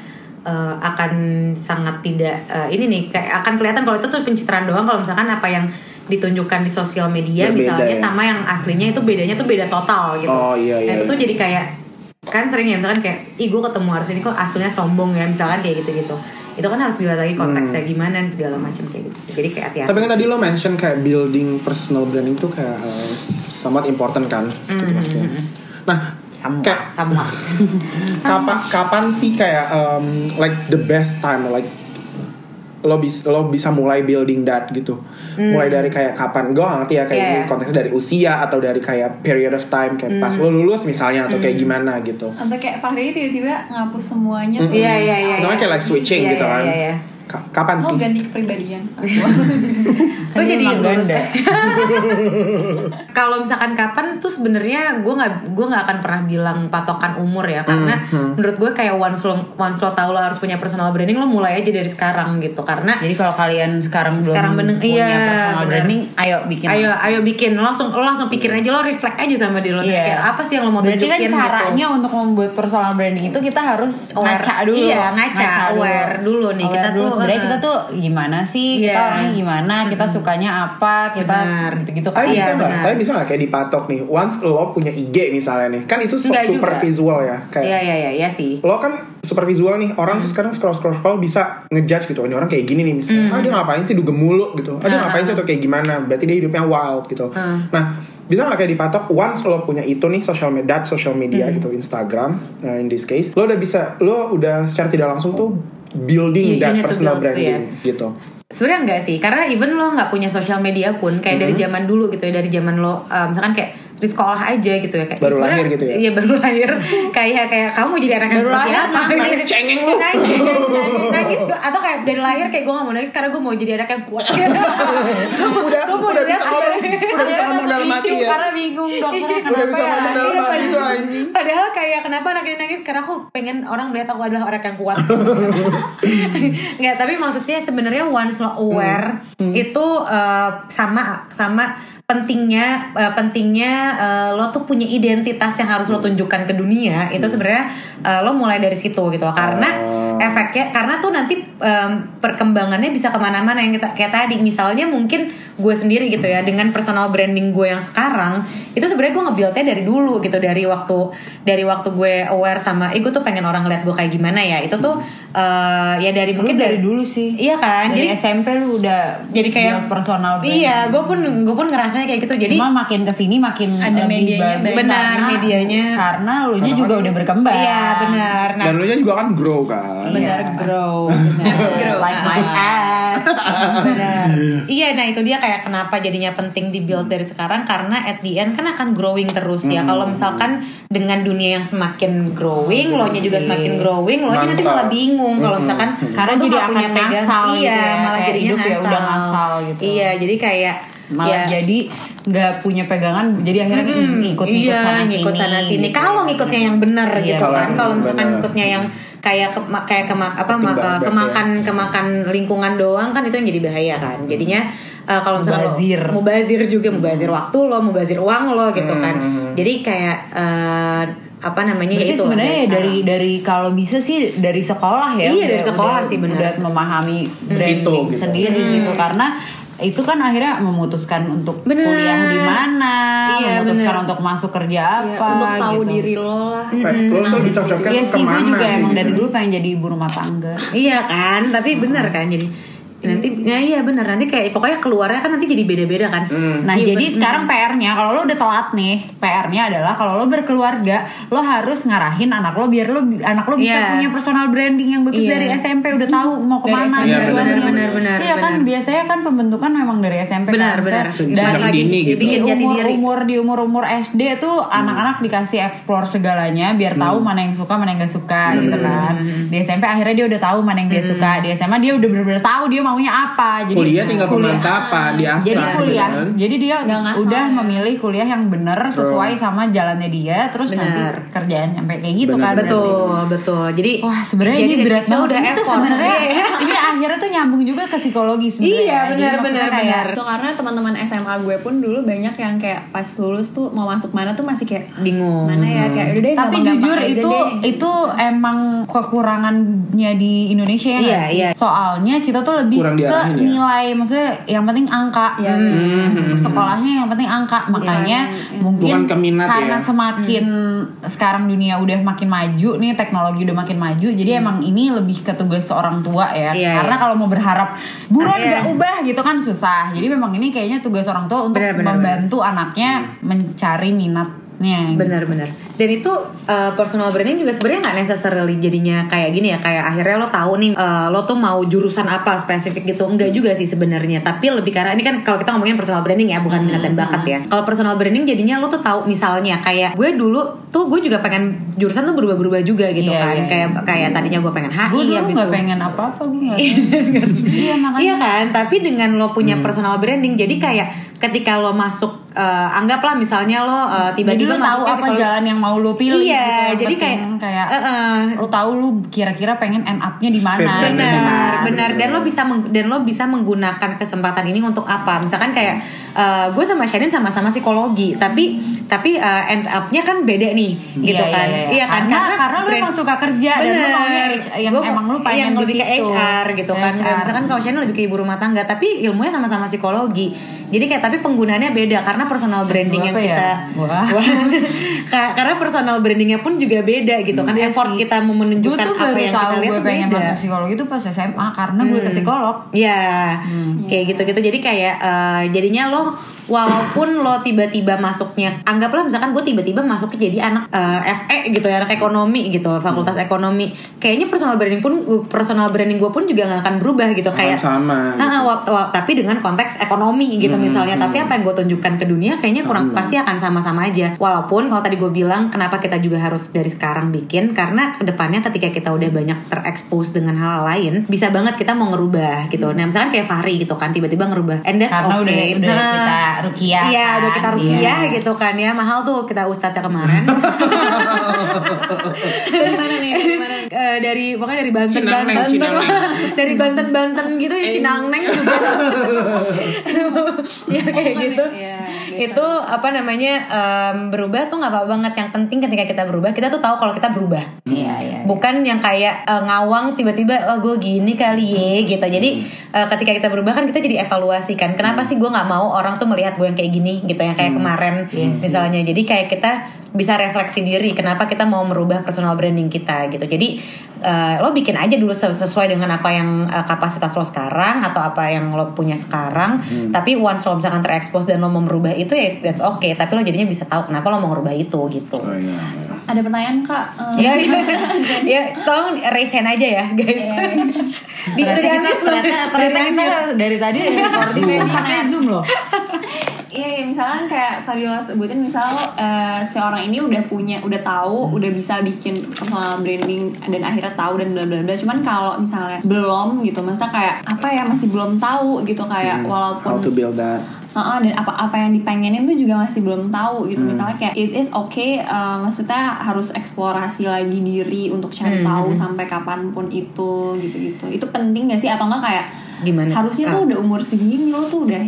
uh, akan sangat tidak uh, ini nih kayak akan kelihatan kalau itu tuh pencitraan doang kalau misalkan apa yang ditunjukkan di sosial media Berbeda misalnya ya. sama yang aslinya itu bedanya tuh beda total gitu. Oh, iya, iya, Nah, itu tuh iya. jadi kayak kan sering ya misalkan kayak ih gue ketemu artis ini kok aslinya sombong ya misalkan kayak gitu-gitu. Itu kan harus dilihat lagi konteksnya gimana dan segala macam kayak gitu. Jadi kayak hati-hati. Hmm. Tapi kan tadi lo mention kayak building personal branding tuh kayak uh, somewhat important kan, gitu Hmm. maksudnya. Nah, Sama. kayak sama kapan kapan sih kayak um, like the best time like lo bisa lo bisa mulai building that gitu mulai dari kayak kapan gue ngerti ya kayak Hmm. Iya. ini konteksnya dari usia atau dari kayak period of time kayak pas Hmm. lo lulus misalnya atau kayak gimana gitu Atau kayak Fahri tiba-tiba ngapus semuanya tuh. Iya iya iya. itu kan kayak like switching Iya, gitu iya, kan Iya iya. Ka- kapan sih ganti kepribadian. Lo jadi emang lulus ganda. ya? Kalau misalkan kapan tuh sebenarnya gue nggak gue nggak akan pernah bilang patokan umur ya karena menurut gue kayak once lo once lo tahu lo harus punya personal branding lo mulai aja dari sekarang gitu karena Jadi kalau kalian sekarang belum Sekarang bener- punya iya, personal bener. branding, ayo bikin. ayo ayo bikin lo langsung lo langsung pikirin aja lo reflect aja sama diri lo Iya. kayak apa sih yang lo mau Berarti kan tunjukin caranya gitu. untuk membuat personal branding itu kita harus Aware. ngaca dulu. Iya, ngaca, aware dulu nih. Aware Kita dulu. tuh, sebenarnya uh, kita tuh gimana sih? Kita Iya. orangnya gimana? Kita sukanya apa? Kita gitu-gitu kan. Tapi bisa nggak? benar. Tapi bisa nggak kayak dipatok nih? Once lo punya IG misalnya nih, kan itu so- Nggak super juga. visual ya, kayak iya iya iya iya sih lo kan super visual nih orang tuh sekarang scroll scroll scroll bisa ngejudge gitu ini orang kayak gini nih misalnya ah dia ngapain sih dugem mulu gitu ah dia Ah, ngapain ah, sih atau kayak gimana berarti dia hidupnya wild gitu Ah. nah bisa nggak kayak dipatok once lo punya itu nih social media social media gitu Instagram uh, in this case lo udah bisa lo udah secara tidak langsung tuh building Iya, that personal build, branding gitu Sebenarnya enggak sih, karena even lo nggak punya sosial media pun kayak dari Mm-hmm. zaman dulu gitu ya, dari zaman lo uh, misalkan kayak di sekolah aja gitu ya kayak Baru lahir gitu ya? Iya baru lahir, kayak kayak kamu jadi anak yang Baru lahir, apa? nangis, cengeng lu. Nangis, nangis, nangis, nangis. atau kayak dari lahir kayak gue gak mau nangis karena gue mau jadi anak yang kuat. gue mau, udah gue mau udah bisa ngomong udah bisa ngomong dalam hati ya Karena bingung dokternya udah bisa kenapa ya? ngomong dalam Iya, hati anjing Padahal kayak kenapa anak ini nangis karena aku pengen orang melihat aku adalah orang yang kuat. Nggak, tapi maksudnya sebenarnya once lo aware itu uh, sama sama pentingnya uh, pentingnya uh, lo tuh punya identitas yang harus lo tunjukkan ke dunia. Itu sebenarnya uh, lo mulai dari situ gitu loh. Karena Oh. efeknya karena tuh nanti um, perkembangannya bisa ke mana-mana. Yang kita kayak tadi misalnya mungkin gue sendiri gitu ya dengan personal branding gue yang sekarang itu sebenarnya gue ngebuildnya dari dulu gitu. Dari waktu dari waktu gue aware sama eh gue tuh pengen orang lihat gue kayak gimana ya. Itu tuh uh, ya dari Lu mungkin dari dulu sih. iya kan? Dari jadi SMP lu udah jadi kayak personal branding. iya gue pun gue pun ngerasanya kayak gitu. Jadi Cuma makin ke sini makin Ada lebih medianya bagus. Benar, karena- medianya. karena lu nya juga udah berkembang. iya benar. Nah dan lo nya juga kan grow kan? Benar Iya. grow. Benar. Grow. Like my ass. Benar. iya. Nah itu dia kayak kenapa jadinya penting di build dari sekarang karena at the end kan akan growing terus ya. Kalau misalkan dengan dunia yang semakin growing lo nya juga semakin growing lo nya nanti malah bingung. Kalau misalkan Karena jadi akan punya pegang ngasal gitu iya ya, malah jadinya hidup ya udah ngasal gitu. iya jadi kayak Malah ya, jadi nggak punya pegangan jadi akhirnya ikut ikut iya, sana ngikut sini. sana sini. gitu. Kalau ngikutnya yang benar Iya, gitu kan. Kalau misalkan benar. ngikutnya yang kayak ke, kayak kema, apa ma- Ketimbang eh, back kemakan kemakan lingkungan doang kan itu yang jadi bahaya kan. Jadinya eh, kalau misalkan lo- Mubazir. mubazir juga mubazir waktu lo, mubazir uang lo gitu kan. Hmm. Jadi kayak eh, apa namanya Berarti ya itu sebenarnya dari sekarang. dari kalau bisa sih dari sekolah ya. Iya, dari sekolah udah- sih, benar. Udah memahami branding Itu, gitu. sendiri gitu karena itu kan akhirnya memutuskan untuk Benar. kuliah di mana, Iya, memutuskan benar. untuk masuk kerja Iya, apa untuk tahu gitu. diri lo lah. Kayak lo tuh dicocokkan Iya sih, gue juga sih emang gitu. dari dulu pengen jadi ibu rumah tangga. Iya kan, tapi benar kan jadi nanti ya iya benar nanti kayak pokoknya keluarnya kan nanti jadi beda-beda kan. Hmm. Nah Iya, jadi ben- sekarang PR-nya kalau lo udah telat nih, PR-nya adalah kalau lo berkeluarga, lo harus ngarahin anak lo biar lo anak lo bisa Iya. punya personal branding yang bagus Iya. dari SMP udah tahu mau Dari ke mana. SMP, Iya, benar, benar, benar, Iya kan biasanya kan pembentukan memang dari SMP Benar, kan. benar. Dari dini gitu. di umur diri. umur di umur umur SD tuh anak-anak dikasih explore segalanya biar tahu mana yang suka mana yang gak suka gitu kan. Di SMP akhirnya dia udah tahu mana yang dia suka. Di SMA dia udah bener-bener tahu dia maunya apa. Jadi kuliah tinggal pemantapan di asal. jadi kuliah, kan? jadi dia udah ya. memilih kuliah yang bener sesuai sama jalannya dia, terus nanti Bener. kerjaan sampai kayak gitu Bener, kan. bener. Betul, betul. Jadi Wah sebenarnya ini berat banget. udah Itu sebenarnya Iya. ini akhirnya tuh nyambung juga ke psikologi sebenarnya. Iya, benar, benar, benar. Tuh karena teman-teman SMA gue pun dulu banyak yang kayak pas lulus tuh mau masuk mana tuh masih kayak Bingung. mana ya kayak udah deh Tapi jujur itu deh. itu emang kekurangannya di Indonesia ya Iya, iya. Soalnya kita tuh lebih Kurang ke diarahin ya? nilai, maksudnya yang penting angka. Iya, Hmm, Sekolahnya yang penting angka. Makanya mungkin Bukan ke minat karena ya? semakin sekarang dunia udah makin maju nih, teknologi udah makin maju. Jadi emang ini lebih ke tugas seorang tua ya. Iya, karena iya. kalau mau berharap buruan Iya. gak ubah gitu kan susah. Jadi memang ini kayaknya tugas orang tua untuk Benar, benar, membantu anaknya mencari minatnya. Gitu. Benar-benar. Dan itu uh, personal branding juga sebenarnya nggak necessarily jadinya kayak gini ya. Kayak akhirnya lo tahu nih uh, lo tuh mau jurusan apa spesifik gitu. Enggak juga sih sebenarnya. Tapi lebih karena ini kan kalau kita ngomongin personal branding ya, bukan minat dan bakat ya. Kalau personal branding jadinya lo tuh tahu misalnya kayak gue dulu tuh gue juga pengen jurusan tuh berubah-berubah juga gitu Iya, kan. iya, kayak kayak tadinya gue pengen HI Gue dulu habis gak itu- pengen apa-apa gue gak Iya makanya Iya kan, tapi dengan lo punya personal branding, jadi kayak ketika lo masuk, eh, anggaplah misalnya lo eh, Jadi tiba-tiba tahu apa psikologi- jalan yang mau lu pilih Iya, gitu. Yang jadi kayak- kayak Eh, eh. lu tahu lu kira-kira pengen end up-nya di mana. Gitu benar benar dan lo bisa meng- dan lo bisa menggunakan kesempatan ini untuk apa misalkan kayak eh, gue sama Shannon sama-sama psikologi tapi tapi eh, end up-nya kan beda nih gitu Iya, kan iya, iya. kan karena, karena lu brand- emang suka kerja dan lu maunya yang Gua- emang lu pengen yang lebih ke. HR gitu kan HR. Kayak misalkan kalau Shannon lebih ke ibu rumah tangga tapi ilmunya sama-sama psikologi jadi kayak tapi penggunaannya beda karena personal branding yang ya? kita Wah. Ka- karena personal brandingnya pun juga beda gitu kan Iya effort kita mau menunjukkan tuh apa yang kita lihat gue pengen beda. masuk psikologi itu pas SMA karena gue ke psikolog. Ya, kayak gitu-gitu. Jadi kayak eh, jadinya lo vraiment walaupun lo tiba-tiba masuknya, anggaplah misalkan gue tiba-tiba masuknya jadi anak eh, FE gitu ya, anak ekonomi gitu, fakultas ekonomi. Kayaknya personal branding pun personal branding gue pun juga nggak akan berubah gitu kayak sama, gitu. wa- wa- tapi dengan konteks ekonomi gitu misalnya. Tapi apa yang gue tunjukkan ke dunia kayaknya kurang Sama. pasti akan sama-sama aja. Walaupun kalau tadi gue bilang kenapa kita juga harus dari sekarang bikin karena ke depannya ketika kita udah banyak terekspos dengan hal lain bisa banget kita mau ngerubah gitu. Nah misalkan kayak Fahri gitu kan tiba-tiba ngerubah. And that's Karena udah okay. udah Nah, kita rukiah. Iya kan? udah kita rukiah Iya. gitu kan ya mahal tuh kita ustadznya kemarin. Dari mana nih? Dari mana? Eh, dari pokoknya dari Banten Cinangneng, Banten Cinangneng. dari Banten Banten gitu ya Cinangneng juga ya kayak gitu itu apa namanya em, berubah tuh nggak apa banget. Yang penting ketika kita berubah kita tuh tahu kalau kita berubah. Iya, iya. bukan yang kayak eh, ngawang tiba-tiba oh gue gini kali ya gitu. Jadi eh, ketika kita berubah kan kita jadi evaluasi kan kenapa sih gue nggak mau orang tuh melihat gue yang kayak gini gitu yang kayak kemarin misalnya. Jadi kayak kita bisa refleksi diri kenapa kita mau merubah personal branding kita gitu. Jadi eh, lo bikin aja dulu ses- sesuai dengan apa yang eh, kapasitas lo sekarang atau apa yang lo punya sekarang. Tapi once lo misalkan terekspos dan lo mau merubah itu ya that's okay tapi lo jadinya bisa tahu kenapa lo mau merubah itu gitu Oh, iya, iya. Ada pertanyaan kak? Ya, ya, ya, tolong raise hand aja ya guys. Di Ternyata dari kita, ternyata, ternyata kita dari tadi recording pakai zoom loh. Iya, ya, misalkan kayak tadi lo sebutin misal lo eh, si orang ini udah punya, udah tahu, udah bisa bikin personal branding dan akhirnya tahu dan bla bla bla. Cuman kalau misalnya belum gitu, masa kayak apa ya masih belum tahu gitu kayak Hmm, walaupun How to build that. Heeh, dan apa-apa yang dipengenin tuh juga masih belum tahu gitu. Misalnya kayak it is okay uh, maksudnya harus eksplorasi lagi diri untuk cari tahu sampai kapan pun itu gitu-gitu. Itu penting gak sih? Atau enggak kayak Gimana? harusnya tuh udah umur segini lo tuh udah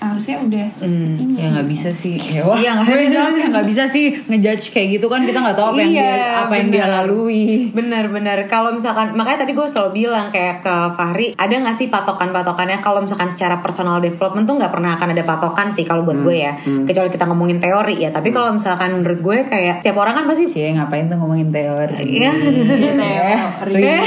harusnya udah ini Ya nggak bisa sih. Ya, wah, Iya, nggak- ya bisa sih ngejudge kayak gitu kan kita nggak tahu apa yang Iya, dia apa yang dia benar. lalui. Bener-bener kalau misalkan makanya tadi gue selalu bilang kayak ke Fahri ada nggak sih patokan-patokannya kalau misalkan secara personal development tuh nggak pernah akan ada patokan sih kalau buat gue ya kecuali kita ngomongin teori ya tapi kalau misalkan menurut gue kayak tiap orang kan pasti Cie ngapain tuh ngomongin teori? Iya. Teori.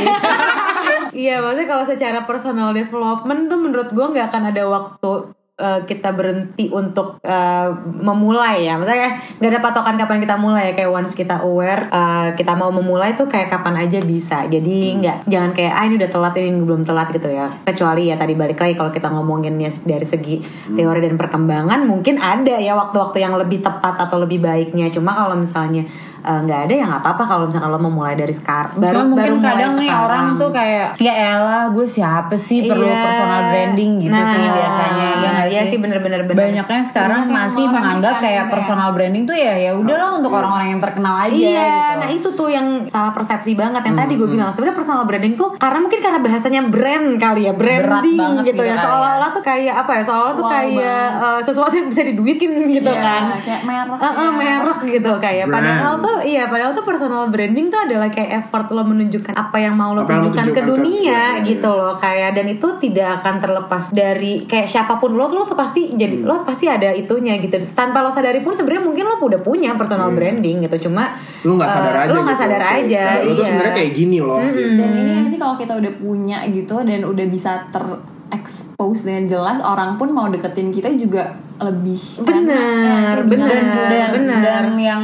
Iya, maksudnya kalau secara personal development tuh menurut gue nggak akan ada waktu uh, kita berhenti untuk uh, memulai ya. Maksudnya nggak ada patokan kapan kita mulai. Ya kayak once kita aware uh, kita mau memulai tuh kayak kapan aja bisa. Jadi nggak jangan kayak ah ini udah telat ini belum telat gitu ya. Kecuali ya tadi balik lagi kalau kita ngomonginnya dari segi teori dan perkembangan mungkin ada ya waktu-waktu yang lebih tepat atau lebih baiknya. Cuma kalau misalnya uh, nggak ada ya nggak apa-apa kalau misalkan lo memulai dari sekarang baru Cuma mungkin baru mulai kadang nih sekarang. orang tuh kayak ya elah gue siapa sih perlu Iya. personal branding gitu Nah, sih biasanya ya nggak iya sih bener-bener bener. banyaknya sekarang Banyak masih menganggap ikan kayak ya. personal branding tuh ya ya udahlah untuk orang-orang yang terkenal aja Iya, gitu. nah itu tuh yang salah persepsi banget yang tadi gue bilang sebenarnya personal branding tuh karena mungkin karena bahasanya brand kali ya branding banget gitu gitu ya kali seolah-olah tuh kayak apa ya seolah-olah tuh Wow kayak uh, sesuatu yang bisa diduitin gitu Iya, kan kayak merek Uh, uh, ya. merek gitu kayak Brand. padahal tuh iya padahal tuh personal branding tuh adalah kayak effort lo menunjukkan apa yang mau lo Apa yang lo tunjukkan ke tunjukkan ke- dunia iya, gitu loh kayak dan itu tidak akan terlepas dari kayak siapa pun lo lo tuh pasti jadi Hmm. lo pasti ada itunya gitu tanpa lo sadari pun sebenarnya mungkin lo udah punya personal Iya. branding gitu cuma lu nggak sadar eh, aja lo nggak gitu. sadar Kayak, aja lu tuh iya. sebenarnya kayak gini loh gitu. Dan ini sih kalau kita udah punya gitu dan udah bisa terekspos dengan jelas orang pun mau deketin kita juga lebih ya, sih, bener. dan dan, benar. dan yang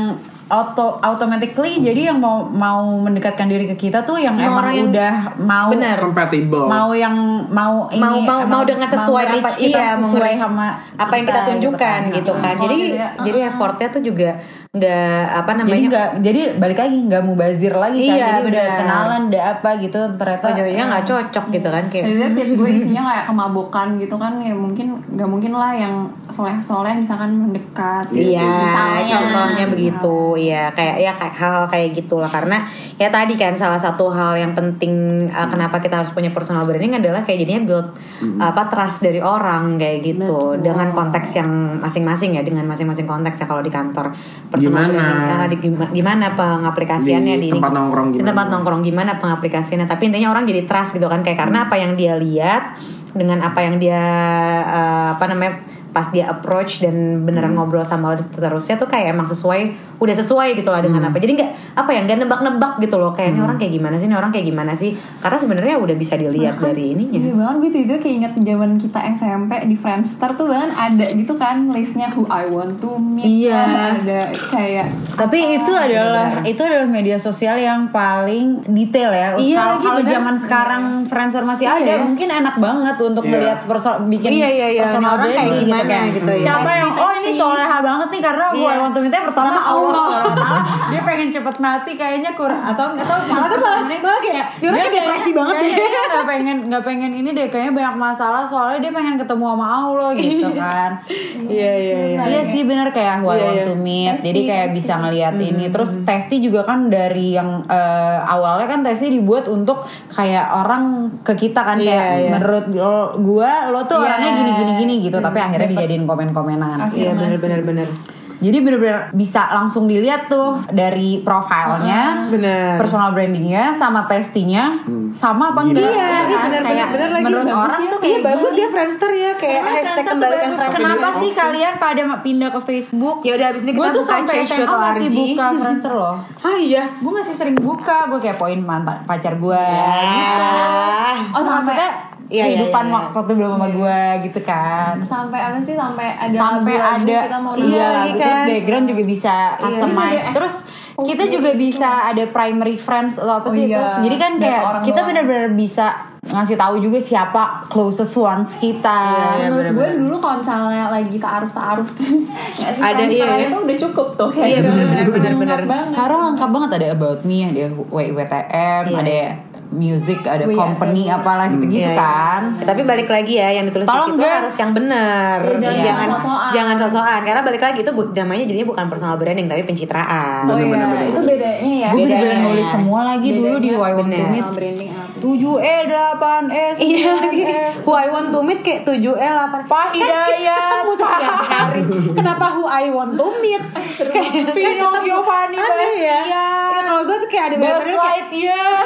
auto automatically jadi yang mau mau mendekatkan diri ke kita tuh yang Mau emang orang yang- udah mau Bener. compatible. mau yang mau ini Mau- mau- emang mau dengan sesuai nge-reach apa- kita iya, mau sesuai sama apa yang kita tunjukkan gitu kan. Kalau jadi dia- jadi effortnya tuh juga nggak apa jadi namanya? nggak jadi balik lagi nggak mau bazir lagi kan Iya, jadi udah kenalan udah apa gitu ternyata ujungnya nggak cocok gitu kan kayak. Jadi feed gue isinya kayak kemabukan gitu kan ya mungkin nggak mungkin lah yang soleh-soleh misalkan mendekat gitu, Iya, misalnya. contohnya begitu. Iya, kayak ya kayak hal kayak gitulah. Karena ya tadi kan salah satu hal yang penting uh, kenapa kita harus punya personal branding adalah kayak jadinya build apa trust dari orang kayak gitu. Dengan konteks yang masing-masing ya dengan masing-masing konteks ya. Kalau di kantor personal Gimana? branding, ah, di, gima- gimana pengaplikasiannya Di di, tempat nongkrong di gimana? tempat nongkrong gimana pengaplikasiannya. Tapi intinya orang jadi trust gitu kan. Kayak karena apa yang dia lihat dengan apa yang dia uh, apa namanya pas dia approach dan beneran ngobrol sama lo terusnya tuh kayak emang sesuai udah sesuai gitu lah dengan apa. Jadi nggak apa ya nggak nebak-nebak gitu loh. Kayak ini orang kayak gimana sih? Ini orang kayak gimana sih? Karena sebenarnya udah bisa dilihat dari ininya. Iya banget gue tiba-tiba kayak inget zaman kita SMP di Friendster tuh bahkan ada gitu kan listnya who I want to meet Iya. lah, ada kayak Tapi itu adalah itu adalah media sosial yang paling detail ya. Iya kalau zaman sekarang Friendster masih Iya, ada, ya. mungkin enak banget untuk Iya. melihat perso- bikin Iya, iya, iya. personal orang kayak branding gimana kan. gitu ya. Siapa yang Pasti, oh ini soleha banget nih karena Iya. gue want to meet-nya pertama Pertama Allah. Allah. ta'ala. Dia pengen cepet mati kayaknya kurang atau nggak tahu Malah tuh malah- malah kayak, dia orang kayak depresi banget deh. Kayaknya dia nggak pengen nggak pengen ini deh kayaknya banyak masalah soalnya dia pengen ketemu sama Allah gitu kan. iya iya iya Iya sih bener kayak who I Iya, want iya. to meet. Jadi kayak testi. bisa ngelihat ini. Terus Testi juga kan dari yang eh, awalnya kan Testi dibuat untuk kayak orang ke kita kan Iya, kayak iya. menurut gua lo tuh Iya. orangnya gini gini gini gitu. Tapi akhirnya dijadiin komen-komenan. Iya benar Masih. benar benar Jadi bener-bener bisa langsung dilihat tuh dari profilnya, benar personal brandingnya, sama testinya, sama apa enggak? Iya, kan? iya Kayak benar lagi. Menurut Bagus orang ya. tuh iya kayak bagus gini. dia Friendster ya kayak Kenapa hashtag kembalikan bagus? Friendster. Kenapa sih kalian pada pindah ke Facebook? Ya udah abis ini kita tuh buka sampai SMA change.org. masih buka Friendster loh. Ah iya. Gue masih sering buka, gue kayak poin mantan pacar gue gitu. Ah. Oh, sampai- Iya, iya, kehidupan iya, iya. waktu belum sama gue gitu kan. sampai apa sih sampai ada Sampai lagu-lagu ada kita mau iya lagu Kan. terus background juga bisa customize. Ada Terus kita gitu. juga bisa ada primary friends atau apa Oh sih iya. itu. Jadi kan Dari kayak kita benar-benar bisa ngasih tahu juga siapa closest ones kita. Iya, menurut gue bener-bener. dulu kalau misalnya lagi taaruf taaruf terus sih Ada, iya, iya. itu udah cukup tuh kayak Iya, bener, bener, bener, lengkap bener. banget. Sekarang lengkap banget ada about me, ada WTM, Iya. ada music, ada Oh iya, company ada. apalah gitu-gitu Iya, iya. kan. Tapi balik lagi ya yang ditulis Tolong, di situ guys. harus yang benar. Iya, jangan- jangan sosokan. jangan sosokan karena balik lagi itu namanya jadinya bukan personal branding tapi pencitraan. Oh iya, Bener-bener. itu bedanya ya. Gue Bedanya. bener-bener nulis semua lagi dulu di Why Want to Bener. Meet. Branding apa? 7E, 8E, 9E. Iya. Who I want to meet kayak 7L apa? Pak Kan kita Hidayat. ketemu setiap hari. Kenapa who I want to meet? Kayak Vino. Giovanni Aneh ya. Bastian. Ya kalau gue tuh kayak ada bener-bener kayak Lightyear.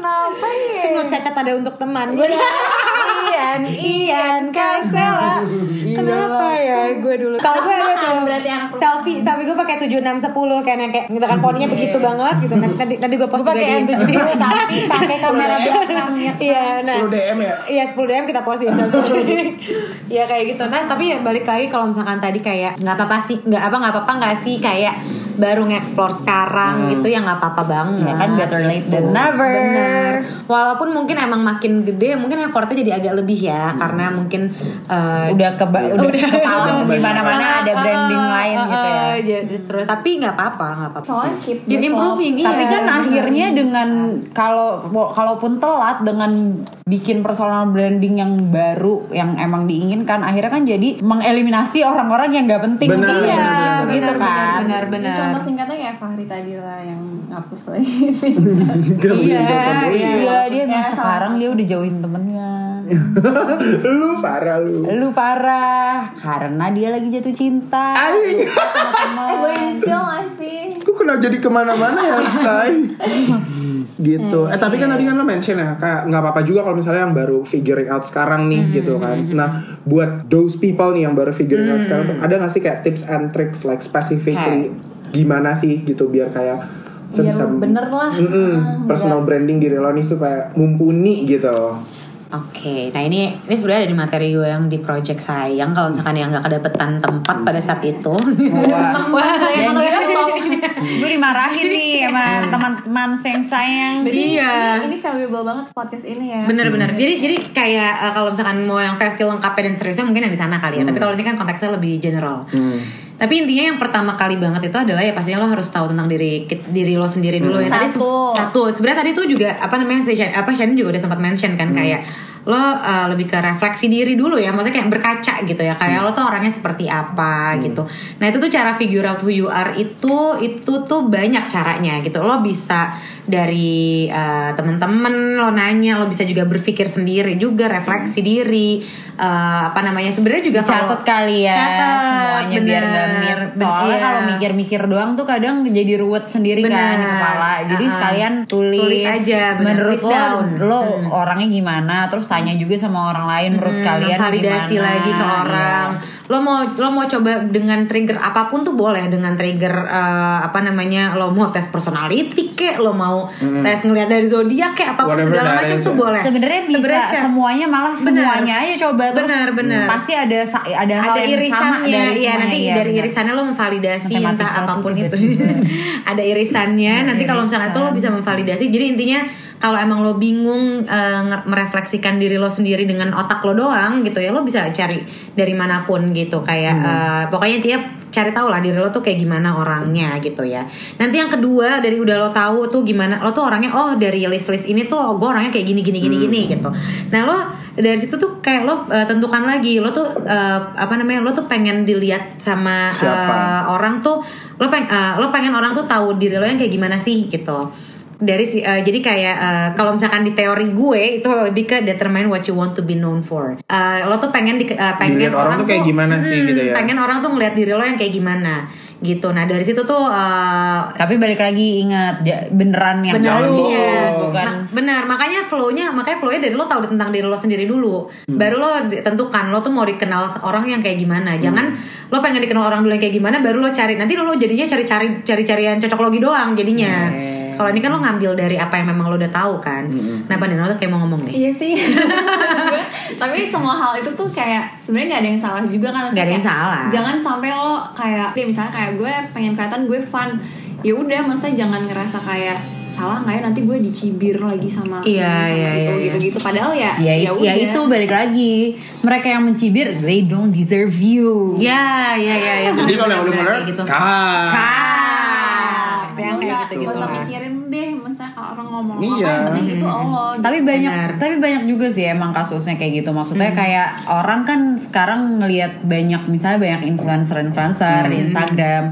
Kenapa ya? Cuma cacat ada untuk teman. Gue Ian Ian Kasela Kenapa ya? Gue dulu Kalau gue ada tuh Berarti anak Selfie Selfie gue pakai 7610 Kayak yang kayak Gitu kan poninya begitu banget gitu Nanti, nanti, gue post juga di M70 Instagram. tapi pakai kamera belakang ya. Iya nah. 10 DM ya? Iya 10 DM kita post di Instastory Iya kayak gitu. Nah tapi ya balik lagi Kalau misalkan tadi kayak nggak apa-apa sih nggak apa nggak apa-apa nggak sih? Kayak baru nge-explore sekarang gitu Ya nggak apa-apa banget Ya kan? Better late than never. Bener. Walaupun mungkin emang makin gede Mungkin effortnya jadi agak lebih ya Karena mungkin eh, Udah ke udah, Udah. kepalang di mana-mana ada branding ah, lain ah, gitu ya. Jadi terus tapi nggak apa-apa, nggak apa-apa. Soalnya keep Keep improving, iya. Tapi kan bener. akhirnya dengan kalau kalaupun telat dengan bikin personal branding yang baru yang emang diinginkan akhirnya kan jadi mengeliminasi orang-orang yang nggak penting Benar, untuk benar, dia, benar, gitu benar, kan. benar, benar. contoh singkatnya kayak Fahri tadi lah yang ngapus lagi. Iya, jadi iya. iya. Iya dia Ya, sekarang dia udah jauhin temennya. Lu parah lu Lu parah karena dia lagi jatuh cinta Ay, sama temen. eh boleh di spill gak sih? Kok kena jadi ke mana-mana ya say gitu eh tapi kan tadi kan lo mention ya kayak nggak apa-apa juga kalau misalnya yang baru figuring out sekarang nih gitu kan nah buat those people nih yang baru figuring out sekarang tuh ada nggak sih kayak tips and tricks like specifically gimana sih gitu biar kayak Biar bener lah. Mm-mm, Ah, personal branding diri lo nih supaya mumpuni gitu Oke, nah ini ini sebenarnya ada di materi gue yang di project sayang kalau misalkan yang nggak kedapetan tempat pada saat itu. Wah, yang lo. gue dimarahin nih sama teman-teman sayang sayang. Iya. ini, ini valuable banget podcast ini ya. Bener-bener. Jadi jadi kayak uh, kalau misalkan mau yang versi lengkapnya dan seriusnya mungkin yang di sana kali ya. Tapi kalau ini kan konteksnya lebih general. Tapi intinya yang pertama kali banget itu adalah ya pastinya lo harus tahu tentang diri diri lo sendiri dulu ya. Tadi Satu. satu. Sebenarnya tadi tuh juga apa namanya si apa Shannon juga udah sempat mention kan kayak lo uh, lebih ke refleksi diri dulu ya. Maksudnya kayak berkaca gitu ya. Kayak lo tuh orangnya seperti apa gitu. Nah, itu tuh cara figure out who you are itu itu tuh banyak caranya gitu. Lo bisa dari uh, temen-temen lo nanya, lo bisa juga berpikir sendiri juga, refleksi diri. uh, apa namanya? Sebenarnya juga Catat kali ya Catat, semuanya biar bener. gak miss. Soalnya iya. kalau mikir-mikir doang tuh kadang jadi ruwet sendiri kan di Bener. kepala. Jadi Uh-uh. sekalian tulis, Tulis aja, bener. menurut lo, down. lo orangnya gimana, terus tanya juga sama orang lain menurut Hmm, kalian validasi gimana. lagi ke orang. Lo mau lo mau coba dengan trigger apa pun tuh boleh dengan trigger eh, apa namanya lo mau tes personality kek, lo mau tes ngeliat dari zodiak apa pun Whatever segala macam tuh ya. boleh. Sebenarnya bisa Sebenarnya semuanya malah Bener. semuanya aja coba terus. Bener, bener. pasti ada ada hal ada yang sama irisannya. dari ya nanti iya, dari bener. irisannya lo memvalidasi Matematika entah tuh apa pun itu. ada irisannya. Nanti kalau misalnya itu lo bisa memvalidasi. Jadi intinya kalau emang lo bingung nge- merefleksikan diri lo sendiri dengan otak lo doang gitu ya lo bisa cari dari mana pun gitu. Kayak eh, pokoknya tiap cari tahu lah diri lo tuh kayak gimana orangnya gitu ya. Nanti yang kedua dari udah lo tahu tuh gimana lo tuh orangnya oh dari list list ini tuh oh, gue orangnya kayak gini gini gini gini gitu. Nah lo dari situ tuh kayak lo eh, tentukan lagi lo tuh eh, apa namanya lo tuh pengen dilihat sama Siapa? eh, orang tuh lo peng eh, lo pengen orang tuh tahu diri lo yang kayak gimana sih gitu dari si eh, jadi kayak eh, kalau misalkan di teori gue itu lebih ke determine what you want to be known for. Eh, lo tuh pengen di, eh, pengen Dilihat orang tuh kayak gimana sih gitu ya. pengen orang tuh ngeliat diri lo yang kayak gimana gitu. Nah dari situ tuh eh, Tapi balik lagi ingat beneran yang Bener, dulu, iya. bukan Ma- benar makanya flow-nya makanya flow-nya dari lo tahu tentang diri lo sendiri dulu. Baru lo tentukan lo tuh mau dikenal orang yang kayak gimana. Jangan lo pengen dikenal orang dulu yang kayak gimana baru lo cari. Nanti lo jadinya cari-cari cari-carian cocok logi doang jadinya kalau ini kan lo ngambil dari apa yang memang lo udah tahu kan nah Pandino tuh kayak mau ngomong nih Iya sih. Tapi semua hal itu tuh kayak sebenarnya nggak ada yang salah juga kan. Nggak ada yang kayak, salah. Jangan sampai lo kayak, ya misalnya kayak gue pengen kelihatan gue fun. Ya udah, maksudnya jangan ngerasa kayak salah nggak ya nanti gue dicibir lagi sama Iya, sama iya, itu iya, gitu-gitu. Padahal ya, ya, ya, udah. itu balik lagi mereka yang mencibir they don't deserve you ya ya ya ya Jadi kalau yang udah bener, gitu kak. Yang Nggak kayak usah, gitu nggak gitu usah mikirin deh, maksudnya kalau orang ngomong Iya. apa yang penting itu Allah. tapi banyak Benar. tapi banyak juga sih emang kasusnya kayak gitu. Maksudnya kayak orang kan sekarang ngelihat banyak misalnya banyak influencer influencer di Instagram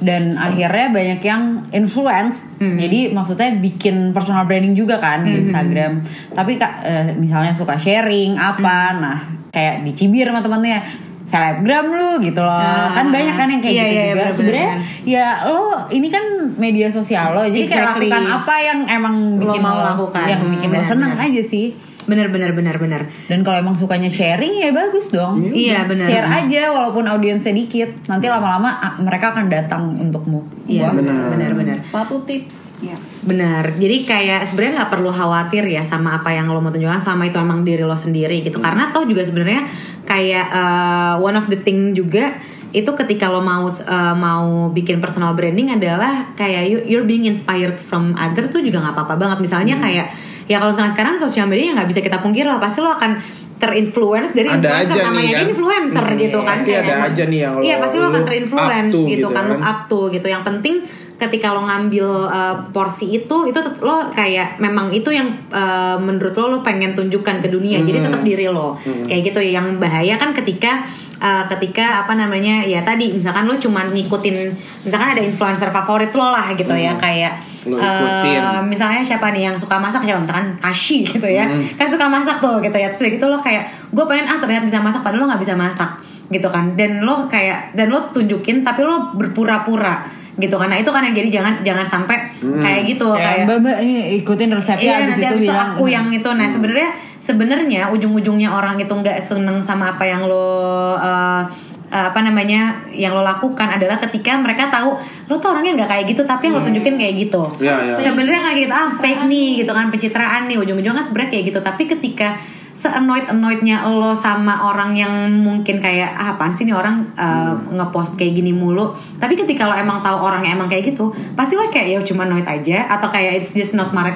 dan akhirnya banyak yang influence. Jadi maksudnya bikin personal branding juga kan di Instagram. Tapi kak eh, misalnya suka sharing apa nah kayak dicibir sama temennya selebgram lu gitu loh. Ah, kan banyak kan yang kayak iya, gitu iya, juga. sebenarnya ya lo ini kan media sosial lo jadi kayak Exactly. lakukan apa yang emang Lo bikin mau lo lakukan. yang bikin lo seneng aja sih bener bener bener bener Dan kalau emang sukanya sharing ya bagus dong. Iya, benar. Share aja walaupun audiensnya dikit. Nanti lama-lama ah, mereka akan datang untukmu. iya Wah. bener bener bener Suatu tips. Ya. Benar. Jadi kayak sebenarnya nggak perlu khawatir ya sama apa yang lo mau tunjukkan selama itu emang diri lo sendiri gitu. Karena toh juga sebenarnya kayak uh, one of the thing juga itu ketika lo mau uh, mau bikin personal branding adalah kayak you, you're being inspired from others tuh juga nggak apa-apa banget. Misalnya kayak ya kalau misalnya sekarang sosial media nggak bisa kita pungkir lah. Pasti lo akan terinfluence dari Ada influencer aja namanya kan. influencer Hmm, gitu kan pasti ada emang- aja nih yang lo- iya pasti lo akan terinfluence gitu, gitu kan lo kan. up to gitu. Yang penting ketika lo ngambil uh, porsi itu itu lo kayak memang itu yang uh, menurut lo lo pengen tunjukkan ke dunia. Jadi Hmm. tetap diri lo. Kayak gitu yang bahaya kan ketika uh, ketika apa namanya ya tadi misalkan lo cuman ngikutin misalkan ada influencer favorit lo lah gitu ya kayak Hmm. Uh, misalnya siapa nih yang suka masak siapa? Misalkan Tashi gitu ya. Hmm. kan suka masak tuh gitu ya. Terus gitu lo kayak gue pengen ah terlihat bisa masak padahal lo nggak bisa masak. Gitu kan. Dan lo kayak dan lo tunjukin tapi lo berpura-pura gitu karena itu kan yang jadi jangan jangan sampai kayak gitu Kayak kayak mbak mbak ini ikutin resepnya Iya abis nanti itu abis itu bilang aku yang itu. Nah sebenarnya sebenarnya ujung-ujungnya orang itu nggak seneng sama apa yang lo uh, uh, apa namanya yang lo lakukan adalah ketika mereka tahu lo tuh orangnya nggak kayak gitu tapi yang lo tunjukin kayak gitu. Iya, iya. sebenarnya kan gitu ah fake nih gitu kan pencitraan nih ujung-ujungnya kan sebenarnya kayak gitu. Tapi ketika se-annoyed annoyednya lo sama orang yang mungkin kayak ah apaan sih nih orang uh, ngepost kayak gini mulu. Tapi ketika lo emang tahu orangnya emang kayak gitu pasti lo kayak ya cuma annoyed aja atau kayak it's just not my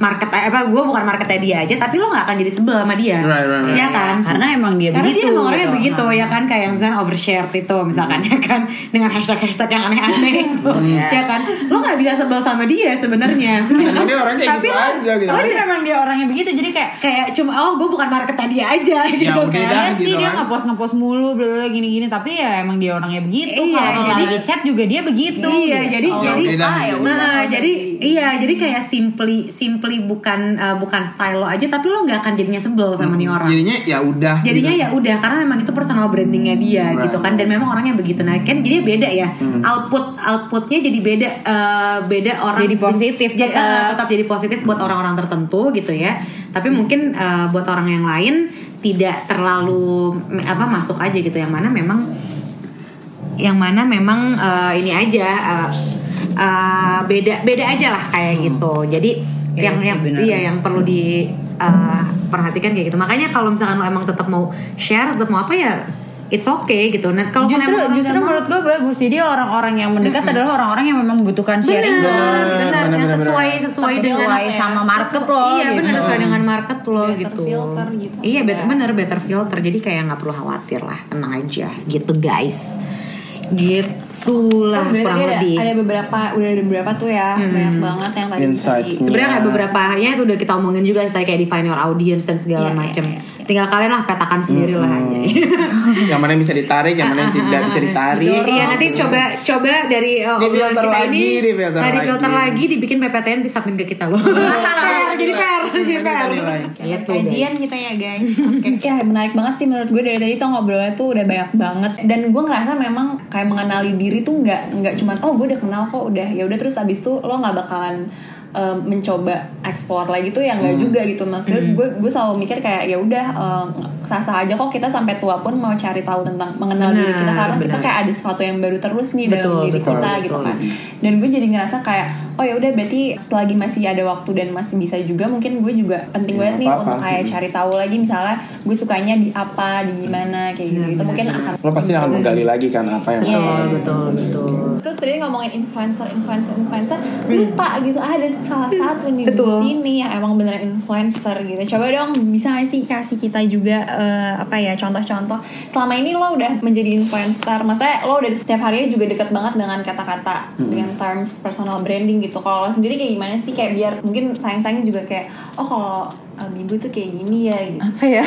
market eh, apa gue bukan marketnya dia aja tapi lo nggak akan jadi sebel sama dia Right, right, right. ya kan karena emang dia karena begitu. dia emang orangnya gitu. begitu Nah. ya kan kayak yang misalnya overshare itu misalkan ya kan dengan hashtag hashtag yang aneh-aneh itu ya kan lo nggak bisa sebel sama dia sebenarnya ya kan? Emang dia orangnya kayak gitu lo- aja gitu. Tapi memang dia orangnya begitu jadi kayak kayak cuma oh gue bukan marketnya dia aja gitu udah kan dah. Iya sih gitu dia kan. ngepost ngepost mulu bla bla gini-gini tapi ya emang dia orangnya begitu. Iya, Kalau jadi- lagi chat juga dia begitu. Iya, gitu. jadi Oh, jadi udah, ah, ya gitu. udah. Nah, jadi jadi- iya, jadi kayak simply simply bukan uh, bukan style lo aja, tapi lo nggak akan jadinya sebel sama nih orang. Jadinya ya udah. Jadinya gitu. ya udah karena memang itu personal brandingnya dia Right. gitu kan dan memang orangnya begitu nah kan jadi beda ya output outputnya jadi beda eh, beda orang Jadi positif jadi, tetap. eh, tetap jadi positif buat orang-orang tertentu gitu ya tapi muktin eh, buat orang yang lain tidak terlalu apa masuk aja gitu yang mana memang yang mana memang eh, ini aja eh, eh, beda beda aja lah kayak gitu jadi yang sih, yang benar. iya yang perlu di eh, perhatikan kayak gitu makanya kalau misalkan lo emang tetap mau share tetap mau apa ya it's okay gitu nah kalau Justru emang orang justru mau- menurut gue bagus. Jadi orang-orang yang mendekat adalah orang-orang yang memang membutuhkan sharing. benar Benar, benar benar, yang benar, sesuai benar. sesuai Sesuai dengan apa ya? sama market Sesu- lo, iya gitu. benar sesuai dengan market lo Better gitu filter gitu. iya better bener better filter jadi kayak nggak perlu khawatir lah tenang aja gitu guys gitulah Oh, berarti kurang ada, lebih ada beberapa udah ada beberapa tuh ya banyak banget yang tadi Sebenarnya kayak beberapa ya itu udah kita omongin juga tadi kayak define your audience dan segala Iya, iya, macem. iya, Tinggal kalian lah petakan sendiri lah aja. yang mana yang bisa ditarik, yang mana yang tidak bisa ditarik. Iya nanti coba coba dari uh, Di obrolan filter kita lagi, ini di filter nah, di lagi. filter lagi dibikin PPTN disubmit ke kita loh. PR, jadi PR, jadi PR. Gitu kajian kita ya guys Oke. ya menarik banget sih menurut gue dari tadi tuh ngobrolnya tuh udah banyak banget dan gue ngerasa memang kayak mengenali diri tuh nggak nggak cuman oh gue udah kenal kok udah ya udah terus abis itu lo nggak bakalan um, mencoba explore lagi tuh ya nggak juga gitu. Maksudnya gue gue selalu mikir kayak ya udah um, sah-sah aja kok kita sampai tua pun mau cari tahu tentang mengenal diri kita Benar, karena kita benar. kayak ada sesuatu yang baru terus nih Betul, dalam diri betul, kita gitu betul. kan dan gue jadi ngerasa kayak oh ya udah berarti selagi masih ada waktu dan masih bisa juga mungkin gue juga penting Ya, banget nih apa-apa. untuk kayak cari tahu lagi misalnya gue sukanya di apa di gimana kayak gitu gitu mungkin akan Lo pasti akan menggali lagi kan apa yang Iya. Betul, betul, betul. terus tadi ngomongin influencer influencer influencer lupa gitu ada salah satu nih Betul. di sini yang emang bener influencer gitu coba dong bisa gak sih kasih kita juga eh, apa ya contoh-contoh. Selama ini lo udah menjadi influencer maksudnya lo udah setiap harinya juga deket banget dengan kata-kata dengan terms personal branding gitu. Kalau lo sendiri kayak gimana sih? Kayak biar mungkin sayang-sayangnya juga kayak oh kalau eh, Bibu tuh kayak gini ya gitu. Apa ya?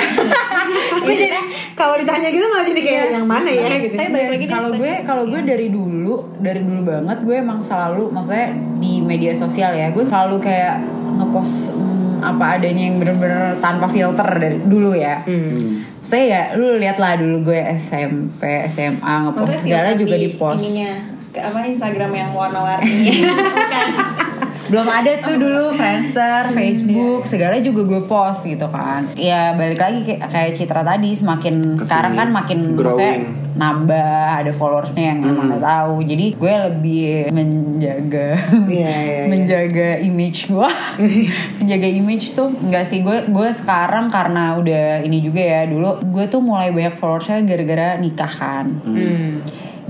Tapi jadi kalau ditanya gitu malah jadi kayak yang mana ya? Gitu. tapi balik lagi deh, kalau gue kalau gue dari dulu dari dulu banget gue emang selalu maksudnya di media sosial ya gue selalu kayak ngepost hmm, apa adanya yang bener-bener tanpa filter dari dulu ya. Hmm. saya ya lu lihat lah dulu gue SMP SMA ngepost segala juga di post. ininya apa Instagram yang warna-warni belum ada tuh dulu Friendster, Facebook, segala juga gue post gitu kan. Ya balik lagi kayak, kayak Citra tadi semakin sekarang kan makin growing. nambah ada followersnya yang emang nggak tahu. Jadi gue lebih menjaga Iya, iya, iya. menjaga image gue, menjaga image tuh enggak sih gue gue sekarang karena udah ini juga ya dulu gue tuh mulai banyak followersnya gara-gara nikahan. Hmm.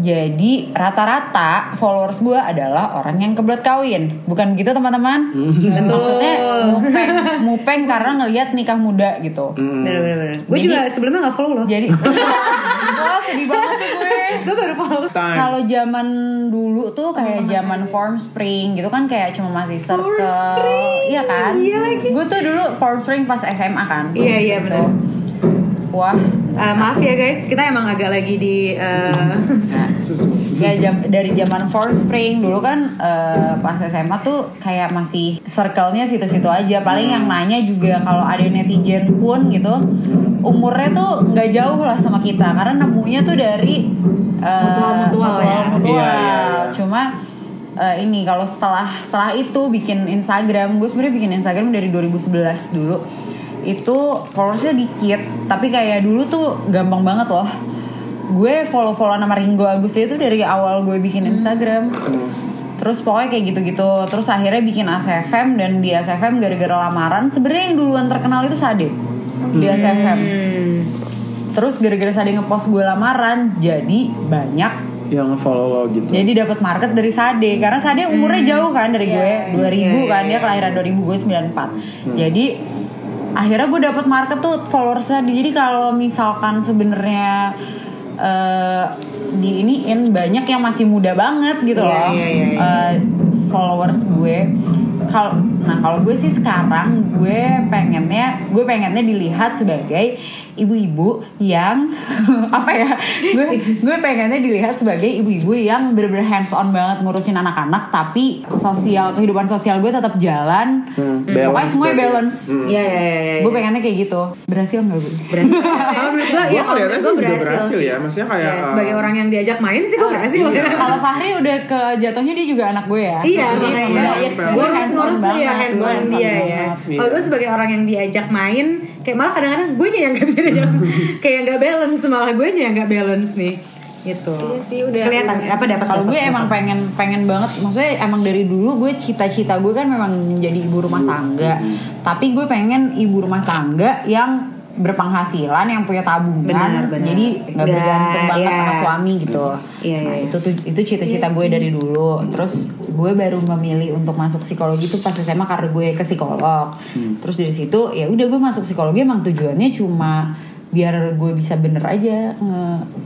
Jadi rata-rata followers gue adalah orang yang kebelet kawin, bukan gitu teman-teman? Maksudnya mupeng, mupeng karena ngelihat nikah muda gitu. Bener bener bener. Gue juga sebelumnya gak follow lo. Jadi, wah sedih banget tuh gue. gue baru follow. Kalau zaman dulu tuh kayak zaman Form Spring gitu kan kayak cuma masih circle, iya kan? Iya lagi. Gue tuh dulu Form Spring pas SMA kan. Iya, iya, Gitu. bener. Wah, Eh, maaf ya guys, kita emang agak lagi di eh, ya jam, dari zaman Form Spring dulu kan eh, pas SMA tuh kayak masih circle-nya situ-situ aja. Paling yang nanya juga kalau ada netizen pun gitu, umurnya tuh nggak jauh lah sama kita karena nemunya tuh dari eh, Mutual-mutual ya. mutual. Iya, iya, iya. Cuma eh, ini kalau setelah setelah itu bikin Instagram, gue sebenarnya bikin Instagram dari 2011 dulu. Itu followersnya dikit, tapi kayak dulu tuh gampang banget loh. Gue follow-follow nama Ringo Agus itu dari awal gue bikin Instagram. Terus pokoknya kayak gitu-gitu. Terus akhirnya bikin ACFM dan di ACFM gara-gara lamaran. Sebenarnya yang duluan terkenal itu Sade di ACFM. hmm, Terus gara-gara Sade ngepost gue lamaran, jadi banyak yang follow lo gitu. jadi dapat market dari Sade karena Sade umurnya jauh kan dari gue 2000 iya, kan iya, dia kelahiran 2000 gue 94 jadi akhirnya gue dapat market tuh followersnya jadi kalau misalkan sebenarnya eh di iniin banyak yang masih muda banget gitu Iya, loh. iya, iya, iya. eh, followers gue. Kalau nah kalau gue sih sekarang gue pengennya gue pengennya dilihat sebagai ibu-ibu yang apa ya gue gue pengennya dilihat sebagai ibu-ibu yang bener-bener hands on banget ngurusin anak-anak tapi sosial kehidupan sosial gue tetap jalan Hmm, pokoknya balance semuanya berarti. balance Hmm. Iya iya iya. iya. gue pengennya kayak gitu berhasil nggak gue berhasil. Kalau menurut gue Gue ya kalau menurut gue juga berhasil sih. ya. Maksudnya kayak, Ya, sebagai uh, orang yang diajak main sih gue berhasil. iya. kalau Fahri udah ke jatuhnya dia juga anak gue ya Iya, makanya yes, gue harus ngurus dia hands on dia ya. Kalau gue sebagai orang yang diajak main, kayak malah kadang-kadang gue yang gak bisa kayak gak balance malah gue yang gak balance nih, gitu. Iya sih, udah- kelihatan udah. apa dapat Kalau gue dapat, emang dapat. pengen pengen banget, maksudnya emang dari dulu gue cita-cita gue kan memang menjadi ibu rumah tangga. Tapi gue pengen ibu rumah tangga yang berpenghasilan, yang punya tabungan, Benar, benar. jadi nggak bergantung banget iya. sama suami gitu. Iya, Nah, iya. itu tuh itu cita-cita gue dari dulu. Terus gue baru memilih untuk masuk psikologi itu pas SMA karena gue ke psikolog. Terus dari situ ya udah gue masuk psikologi emang tujuannya cuma biar gue bisa bener aja nge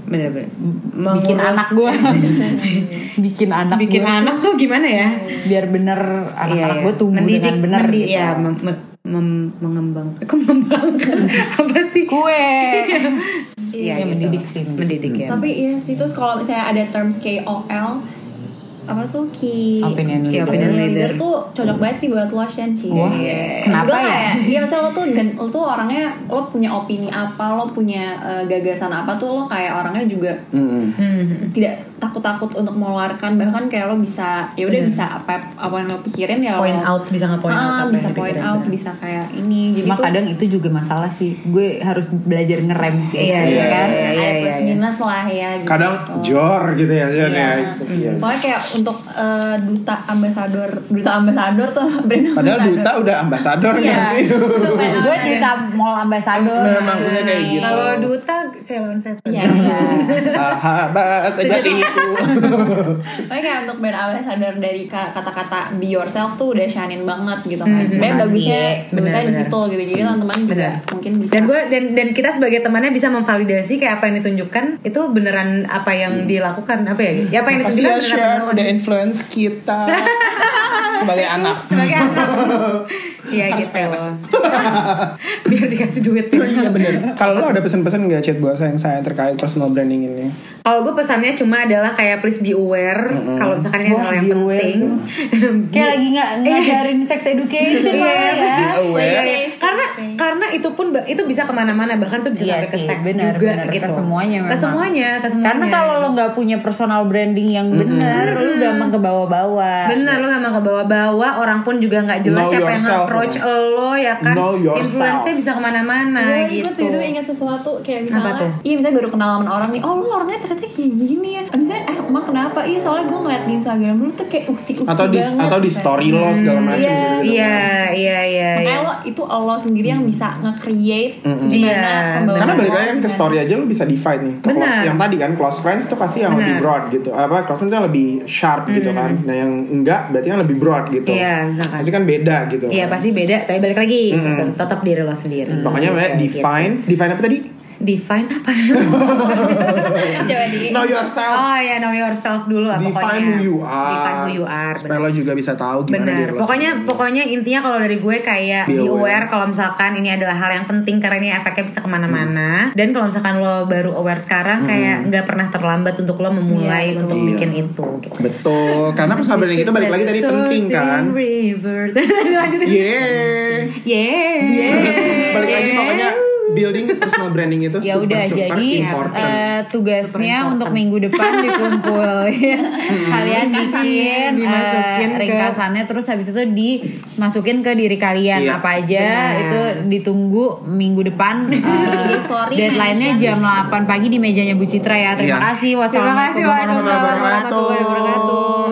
bener-bener bikin Mengurus- anak gue bikin anak bikin gue anak tuh gimana ya? biar bener anak-anak Iya, gue tumbuh mendidik, dengan bener mendi- gitu. ya, mem- mem- mem- mengembang, kok mengembangkan apa sih? kue Iya, Ya, gitu. mendidik sih, mendidik. mendidik ya. Tapi iya sih terus kalau misalnya ada terms KOL apa tuh key Opinion key leader. opinion leader. Leader. tuh cocok banget sih buat lo Shan Ci. Wah, kenapa ya? Iya misalnya lo tuh dan lo tuh orangnya lo punya opini apa, lo punya eh, gagasan apa tuh lo kayak orangnya juga Mm-mm. Hmm. tidak takut-takut untuk mengeluarkan bahkan kayak lo bisa ya udah bisa apa apa yang lo pikirin ya lo Point out bisa nge-point out Ah, apa bisa point out bener. bisa kayak ini jadi cuma tuh kadang itu juga masalah sih gue harus belajar ngerem sih Iya, ya iya, kan iya, ada iya, plus iya. minus lah ya gitu. Kadang jor gitu ya, Jan, Iya. ya. Iya. Pokoknya kayak untuk eh, duta ambasador, duta ambasador tuh brand Padahal ambasador. duta udah ambasador Iya. nanti. Untuk brand gue ambasador. duta mall ambassador Memang udah kayak gitu. Kalau duta saya lawan saya. Iya, iya. Sahabat sejatiku. Pokoknya kayak untuk brand ambassador dari ka- kata-kata be yourself tuh udah shining banget gitu kan. Sebenarnya makasih. bagusnya bagusnya di situ gitu. Jadi teman-teman juga mungkin bisa. Dan gue dan dan kita sebagai temannya bisa memvalidasi kayak apa yang ditunjukkan itu beneran apa yang dilakukan apa ya? Ya apa yang ditunjukkan ya beneran Shan beneran. Influence kita sebagai anak. sebagai anak. Iya gitu. Biar dikasih duit. Iya bener. Kalau lo ada pesan-pesan nggak chat buat sayang saya terkait personal branding ini? Kalau gue pesannya cuma adalah kayak please be aware kalau misalkan ini Wah, hal yang penting. kayak lagi nggak ngajarin sex education malah ya Be aware. Iya, iya. karena karena itu pun itu bisa ke mana-mana bahkan tuh bisa Iya sampai ke sih, seks benar, juga benar. gitu Ke semuanya ke memang. semuanya ke semuanya Karena kalau lo nggak punya personal branding yang bener, lu gampang ke bawah-bawah. Bener lo gak mau ke bawah-bawah Orang pun juga gak jelas Know siapa yang approach ya. lo ya kan. Influence-nya bisa ke mana-mana Gue gitu gue tuh ingat sesuatu kayak misalnya? Iya misalnya baru kenal sama orang nih Oh lu orangnya ternyata kayak gini ya Misalnya eh emang kenapa Iya soalnya gue ngeliat di Instagram lu tuh kayak ukti-ukti atau di banget atau di story lo segala macam Iya. gitu, gitu. Iya iya iya Makanya iya. lo itu lo sendiri yang bisa nge-create Mm-mm. Gimana Iya. pembawaan Karena balik lagi kan ke story aja lo bisa divide nih. Ke close- yang tadi kan close friends tuh pasti yang lebih Benar. broad gitu. Apa close friends yang lebih sharp gitu kan. Nah yang enggak berarti yang lebih broad gitu. Iya, misalkan. Pasti kan beda gitu. Iya pasti beda Tapi balik lagi Mm-mm. gitu. Tetap diri lo sendiri Makanya Gitu, gitu. define, define apa tadi? Define apa? Coba di Know yourself. oh ya know yourself dulu lah Define pokoknya who you are. Define who you are Supaya bener. lo juga bisa tahu gimana Benar. diri Pokoknya sendiri. pokoknya intinya kalau dari gue kayak Be aware. aware, kalau misalkan ini adalah hal yang penting karena ini efeknya bisa ke mana-mana. Dan kalau misalkan lo baru aware sekarang kayak nggak pernah terlambat untuk lo memulai Iya, untuk Iya. bikin itu. Gitu. Betul. Karena persahabatan itu balik lagi tadi penting kan. River. Lanjutin. Yeah. Yeah. balik lagi pokoknya building personal branding itu Ya super, udah super jadi important. eh, tugasnya Super important. untuk minggu depan dikumpul ya. Kalian bikin dimasukin eh, ke- ringkasannya terus habis itu dimasukin ke diri kalian Iya. apa aja Benar. itu ditunggu minggu depan story, deadline-nya jam 8 pagi di mejanya Bu Citra ya. Terima Iya. kasih. Terima kasih Wassalamualaikum warahmatullahi wabarakatuh.